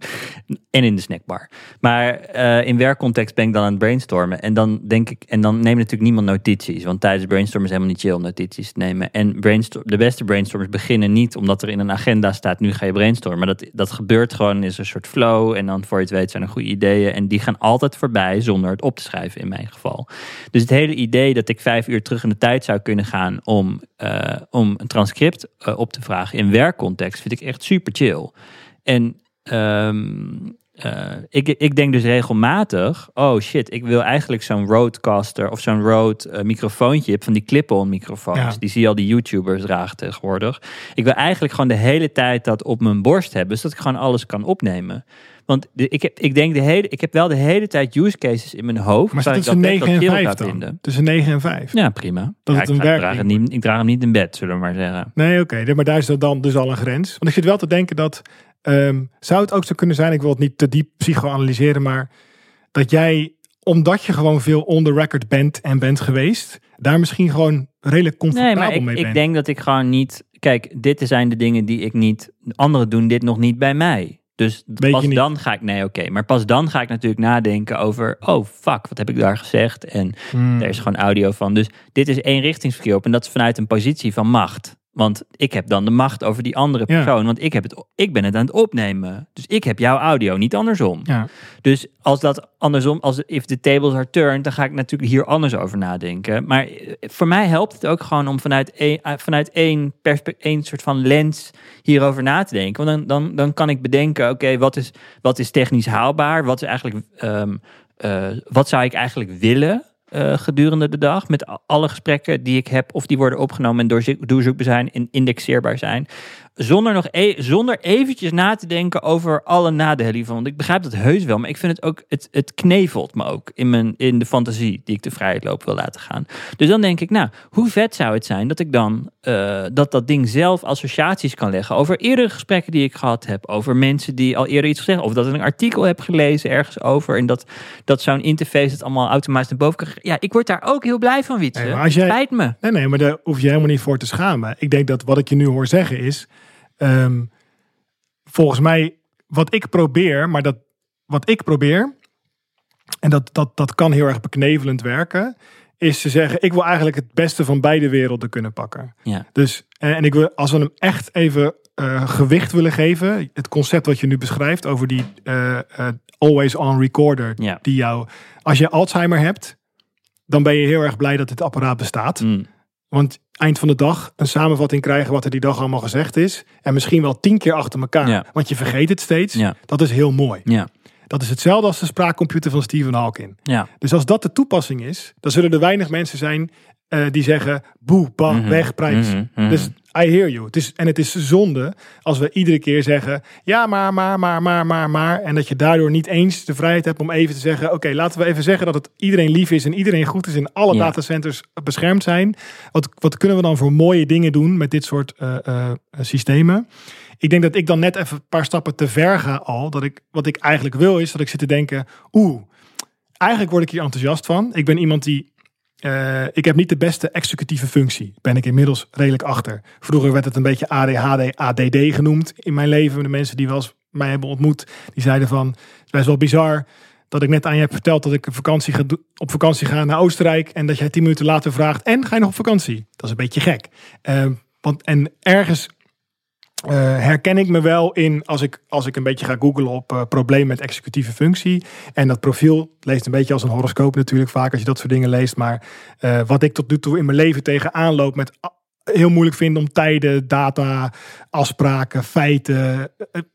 en in de snackbar. Maar eh, in werkcontext ben ik dan aan het brainstormen. En dan denk ik, en dan neemt natuurlijk niemand notities. Want tijdens brainstormen is helemaal niet chill om notities te nemen. En brainstorm, de beste brainstorms beginnen niet omdat er in een agenda staat, nu ga je brainstormen. Maar dat, dat gebeurt gewoon, is een soort flow. En dan voor je het weet zijn er goede ideeën. En die gaan altijd voorbij zonder het op te schrijven in mijn geval. Dus het hele idee dat ik vijf uur terug in de tijd zou kunnen gaan om, eh, om een transcript op te vragen in werkcontext, vind ik echt super chill. En ehm, eh, ik, ik denk dus regelmatig, oh shit, ik wil eigenlijk zo'n roadcaster of zo'n road eh, microfoontje van die clip-on microfoons. Ja. Die zie je al die YouTubers dragen tegenwoordig. Ik wil eigenlijk gewoon de hele tijd dat op mijn borst hebben, zodat ik gewoon alles kan opnemen. Want de, ik, heb, ik denk de hele, ik heb wel de hele tijd use cases in mijn hoofd. Maar ik tussen dat 9 en chill 5 ga dan? vinden. Tussen 9 en 5. Ja, prima. Dat Ja, het ik, een ik, werk- draag het niet, ik draag hem niet in bed, zullen we maar zeggen. Nee, oké. Maar daar is dan dus al een grens. Want ik zit wel te denken dat... ehm, zou het ook zo kunnen zijn, ik wil het niet te diep psychoanalyseren, maar dat jij, omdat je gewoon veel on the record bent en bent geweest, daar misschien gewoon redelijk Nee, comfortabel maar ik, mee ik bent. denk dat ik gewoon niet... Kijk, dit zijn de dingen die ik niet... Anderen doen dit nog niet bij mij. Dus pas niet. dan ga ik... Nee, oké. maar pas dan ga ik natuurlijk nadenken over... Oh, fuck, wat heb ik daar gezegd? En Hmm. er is gewoon audio van. Dus dit is één richtingsverkeer op. En dat is vanuit een positie van macht. Want ik heb dan de macht over die andere Ja. persoon. Want ik, heb het, ik ben het aan het opnemen. Dus ik heb jouw audio, niet andersom. Ja. Dus als dat andersom, als if the tables are turned, dan ga ik natuurlijk hier anders over nadenken. Maar eh, voor mij helpt het ook gewoon om vanuit één, eh, vanuit één, één soort van lens hierover na te denken. Want dan, dan, dan kan ik bedenken, oké, wat, is, wat is technisch haalbaar? Wat is eigenlijk, ehm, eh, wat zou ik eigenlijk willen? Eh, gedurende de dag met alle gesprekken die ik heb of die worden opgenomen en doorzo- doorzoekbaar zijn en indexeerbaar zijn zonder, nog e zonder eventjes na te denken over alle nadelen hiervan. Want ik begrijp dat heus wel, maar ik vind het ook, het, het knevelt me ook in, mijn, in de fantasie die ik de vrijheid loop wil laten gaan. Dus dan denk ik, nou, hoe vet zou het zijn dat ik dan eh, dat dat ding zelf associaties kan leggen over eerdere gesprekken die ik gehad heb, over mensen die al eerder iets gezegd hebben, of dat ik een artikel heb gelezen ergens over en dat, dat zo'n interface het allemaal automatisch naar boven kan. Ja, ik word daar ook heel blij van, Wietse. Nee, maar als jij- Spijt me. Nee, nee, maar daar hoef je helemaal niet voor te schamen. Ik denk dat wat ik je nu hoor zeggen is, ehm, volgens mij, wat ik probeer, maar dat wat ik probeer, en dat, dat, dat kan heel erg beknevelend werken, is te zeggen, ik wil eigenlijk het beste van beide werelden kunnen pakken. Ja. Dus, en, en ik wil, als we hem echt even eh, gewicht willen geven, het concept wat je nu beschrijft over die eh, eh, always on recorder, Ja. die jou, als je Alzheimer hebt, dan ben je heel erg blij dat dit apparaat bestaat. Mm. Want eind van de dag een samenvatting krijgen wat er die dag allemaal gezegd is. En misschien wel tien keer achter elkaar. Ja. Want je vergeet het steeds. Ja. Dat is heel mooi. Ja. Dat is hetzelfde als de spraakcomputer van Stephen Hawking. Ja. Dus als dat de toepassing is, dan zullen er weinig mensen zijn eh, die zeggen boe, bah, Mhm. weg, prijs. Mhm, mhm. Dus I hear you. Het is, en het is zonde als we iedere keer zeggen ja, maar, maar, maar, maar, maar, maar. En dat je daardoor niet eens de vrijheid hebt om even te zeggen oké, laten we even zeggen dat het iedereen lief is en iedereen goed is en alle Ja. datacenters beschermd zijn. Wat, wat kunnen we dan voor mooie dingen doen met dit soort eh, eh, systemen? Ik denk dat ik dan net even een paar stappen te ver ga al. Dat ik, wat ik eigenlijk wil is dat ik zit te denken, oeh, eigenlijk word ik hier enthousiast van. Ik ben iemand die. Eh, ik heb niet de beste executieve functie. Ben ik inmiddels redelijk achter. Vroeger werd het een beetje ADHD, ADD genoemd in mijn leven. De mensen die wel eens mij hebben ontmoet, die zeiden van, het is best wel bizar dat ik net aan je heb verteld dat ik vakantie ga, op vakantie ga naar Oostenrijk en dat jij tien minuten later vraagt en ga je nog op vakantie? Dat is een beetje gek. Eh, want en ergens eh, herken ik me wel in als ik, als ik een beetje ga googlen op eh probleem met executieve functie. En dat profiel leest een beetje als een horoscoop natuurlijk vaak als je dat soort dingen leest. Maar eh, wat ik tot nu toe in mijn leven tegenaan loop met heel moeilijk vinden om tijden, data, afspraken, feiten.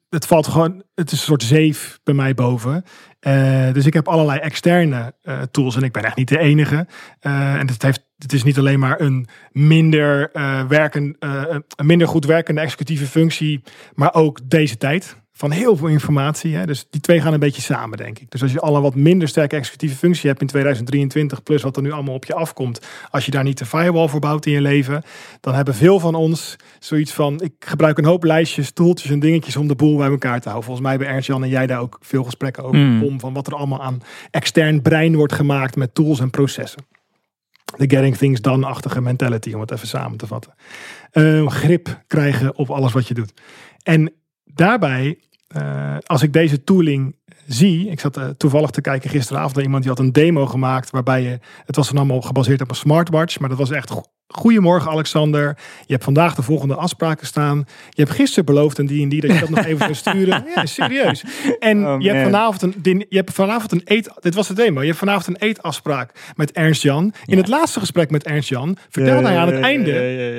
Het, valt gewoon, het is een soort zeef bij mij boven. Eh, dus ik heb allerlei externe eh, tools en ik ben echt niet de enige. Eh, en het, heeft, het is niet alleen maar een minder, werken, een minder goed werkende executieve functie, maar ook deze tijd van heel veel informatie. Hè? Dus die twee gaan een beetje samen, denk ik. Dus als je al een wat minder sterke executieve functie hebt in 2023, plus wat er nu allemaal op je afkomt, als je daar niet de firewall voor bouwt in je leven, dan hebben veel van ons zoiets van: ik gebruik een hoop lijstjes, toeltjes en dingetjes om de boel bij elkaar te houden. Volgens mij bij Ernst Jan en jij daar ook veel gesprekken over, Mm. om van wat er allemaal aan extern brein wordt gemaakt met tools en processen. De getting things done-achtige mentality, om het even samen te vatten. Eh, grip krijgen op alles wat je doet. En daarbij, eh, als ik deze tooling zie, ik zat eh, toevallig te kijken gisteravond naar iemand die had een demo gemaakt waarbij je, het was dan allemaal gebaseerd op een smartwatch, maar dat was echt Goedemorgen Alexander, je hebt vandaag de volgende afspraken staan. Je hebt gisteren beloofd een die dat je dat nog even zou sturen. Ja, serieus. En Oh, je, hebt vanavond een, je hebt vanavond een eet, dit was de demo, je hebt vanavond een eetafspraak met Ernst Jan. In het laatste gesprek met Ernst Jan vertelde hij aan het einde,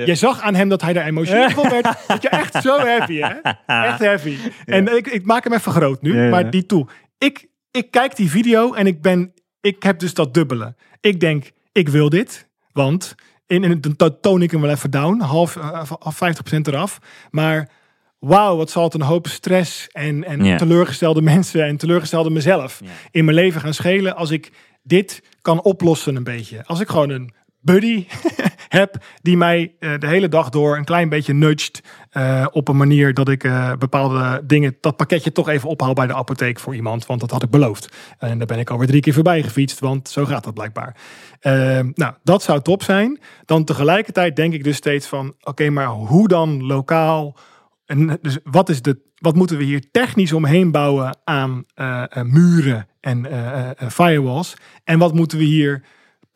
je zag aan hem dat hij daar emotioneel van werd. Dat je echt zo happy, hè? Echt happy. En ik, ik maak hem even groot nu, maar die toe. Ik, ik kijk die video en ik ben, ik heb dus dat dubbele. Ik denk, ik wil dit, want in, in, dan toon ik hem wel even down, half, eh, half 50% eraf. Maar wauw, wat zal het een hoop stress en, en teleurgestelde mensen en teleurgestelde mezelf in mijn leven gaan schelen als ik dit kan oplossen een beetje. Als ik gewoon een buddy heb die mij eh, de hele dag door een klein beetje nudgt eh, op een manier dat ik eh, bepaalde dingen, dat pakketje toch even ophaal bij de apotheek voor iemand, want dat had ik beloofd. En daar ben ik alweer drie keer voorbij gefietst, want zo gaat dat blijkbaar. Eh, nou, dat zou top zijn. Dan tegelijkertijd denk ik dus steeds van, oké, maar hoe dan lokaal? En dus wat, is de, wat moeten we hier technisch omheen bouwen aan muren en firewalls? En wat moeten we hier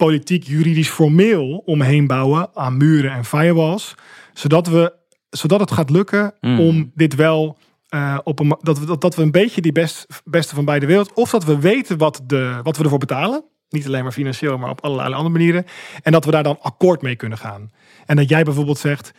politiek, juridisch, formeel omheen bouwen aan muren en firewalls? Zodat, we, zodat het gaat lukken Mm. om dit wel eh, op een, dat, we, dat, dat we een beetje die best, beste van beide wereld, of dat we weten wat, de, wat we ervoor betalen. Niet alleen maar financieel, maar op allerlei andere manieren. En dat we daar dan akkoord mee kunnen gaan. En dat jij bijvoorbeeld zegt,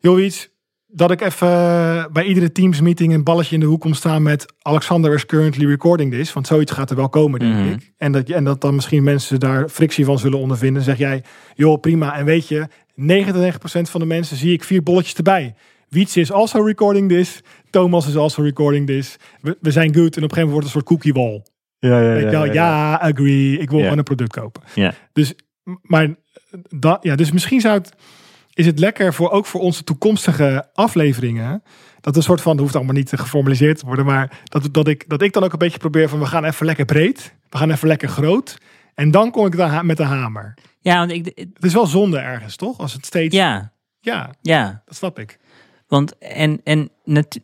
joh iets, dat ik even eh, bij iedere Teams meeting een balletje in de hoek kom staan met Alexander is currently recording this. Want zoiets gaat er wel komen, denk Mhm. ik. En dat, en dat dan misschien mensen daar frictie van zullen ondervinden. Zeg jij, joh prima. En weet je, 99% van de mensen zie ik vier bolletjes erbij. Wietse is also recording this. Thomas is also recording this. We, we zijn good. En op een gegeven moment wordt het een soort cookie wall. Ja, ja, je wel, ja, agree. Ik wil Ja. gewoon een product kopen. Ja. Dus, maar, dat, ja, dus misschien zou het, is het lekker voor ook voor onze toekomstige afleveringen. Dat een soort van, dat hoeft allemaal niet geformaliseerd te worden. Maar dat, dat, ik, dat ik dan ook een beetje probeer van we gaan even lekker breed. We gaan even lekker groot. En dan kom ik daar met de hamer. Ja, want ik, Het is wel zonde ergens, toch? Als het steeds. ja, ja ja. dat snap ik. Want en, en,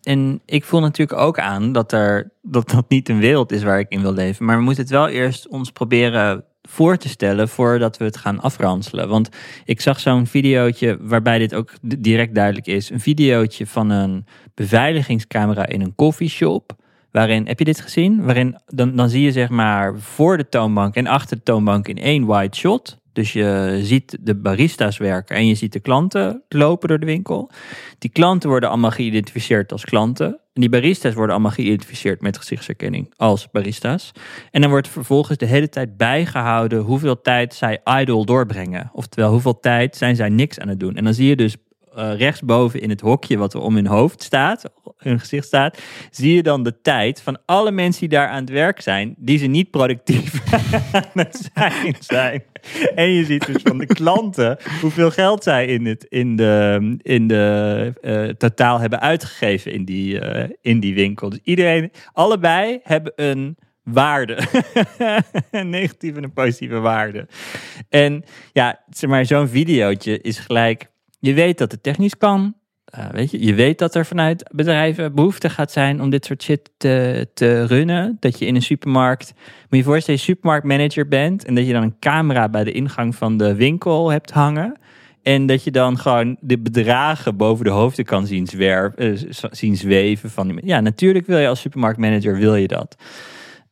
en ik voel natuurlijk ook aan dat, er, dat dat niet een wereld is waar ik in wil leven. Maar we moeten het wel eerst ons proberen voor te stellen voordat we het gaan afranselen. Want ik zag zo'n videootje waarbij dit ook direct duidelijk is. Een videootje van een beveiligingscamera in een coffeeshop. Waarin, heb je dit gezien? Waarin dan, dan zie je zeg maar voor de toonbank en achter de toonbank in één wide shot. Dus je ziet de barista's werken en je ziet de klanten lopen door de winkel. Die klanten worden allemaal geïdentificeerd als klanten. En die barista's worden allemaal geïdentificeerd met gezichtsherkenning als barista's. En dan wordt vervolgens de hele tijd bijgehouden hoeveel tijd zij idle doorbrengen. Oftewel, hoeveel tijd zijn zij niks aan het doen. En dan zie je dus eh, rechtsboven in het hokje wat er om hun hoofd staat, hun gezicht staat, zie je dan de tijd van alle mensen die daar aan het werk zijn, die ze niet productief zijn zijn. En je ziet dus van de klanten hoeveel geld zij in, het, in de, in de eh, totaal hebben uitgegeven in die, eh, in die winkel. Dus iedereen, allebei hebben een waarde. een negatieve en een positieve waarde. En ja, zeg maar, zo'n videootje is gelijk. Je weet dat het technisch kan. Eh, je, weet dat er vanuit bedrijven behoefte gaat zijn om dit soort shit te, te runnen. Dat je in een supermarkt, moet je voorstellen, je supermarktmanager bent en dat je dan een camera bij de ingang van de winkel hebt hangen. En dat je dan gewoon de bedragen boven de hoofden kan zien, zwerven, eh, zien zweven. Van, ja, natuurlijk wil je als supermarktmanager wil je dat.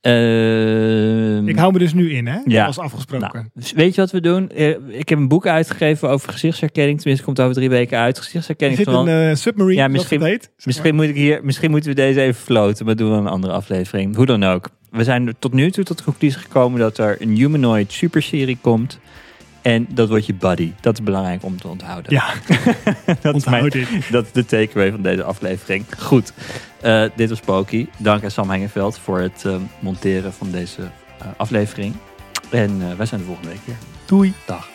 Ehm, Ik hou me dus nu in, hè? Ja. Als afgesproken. nou, dus weet je wat we doen? Eh, Ik heb een boek uitgegeven over gezichtsherkenning. Tenminste, komt over drie weken uit. er Gezichtsherkenning. van- een eh, submarine, Ja, misschien- misschien, heet. Moet ik hier, misschien moeten we deze even floten, maar doen we een andere aflevering. Hoe dan ook. We zijn er tot nu toe tot de conclusie gekomen dat er een humanoid superserie komt. En dat wordt je buddy. Dat is belangrijk om te onthouden. Ja, dat, is mijn, onthoud dat is de takeaway van deze aflevering. Goed, Eh, dit was Poki. Dank aan Sam Hengeveld voor het eh, monteren van deze eh, aflevering. En eh, wij zijn de volgende week weer. Doei. Dag.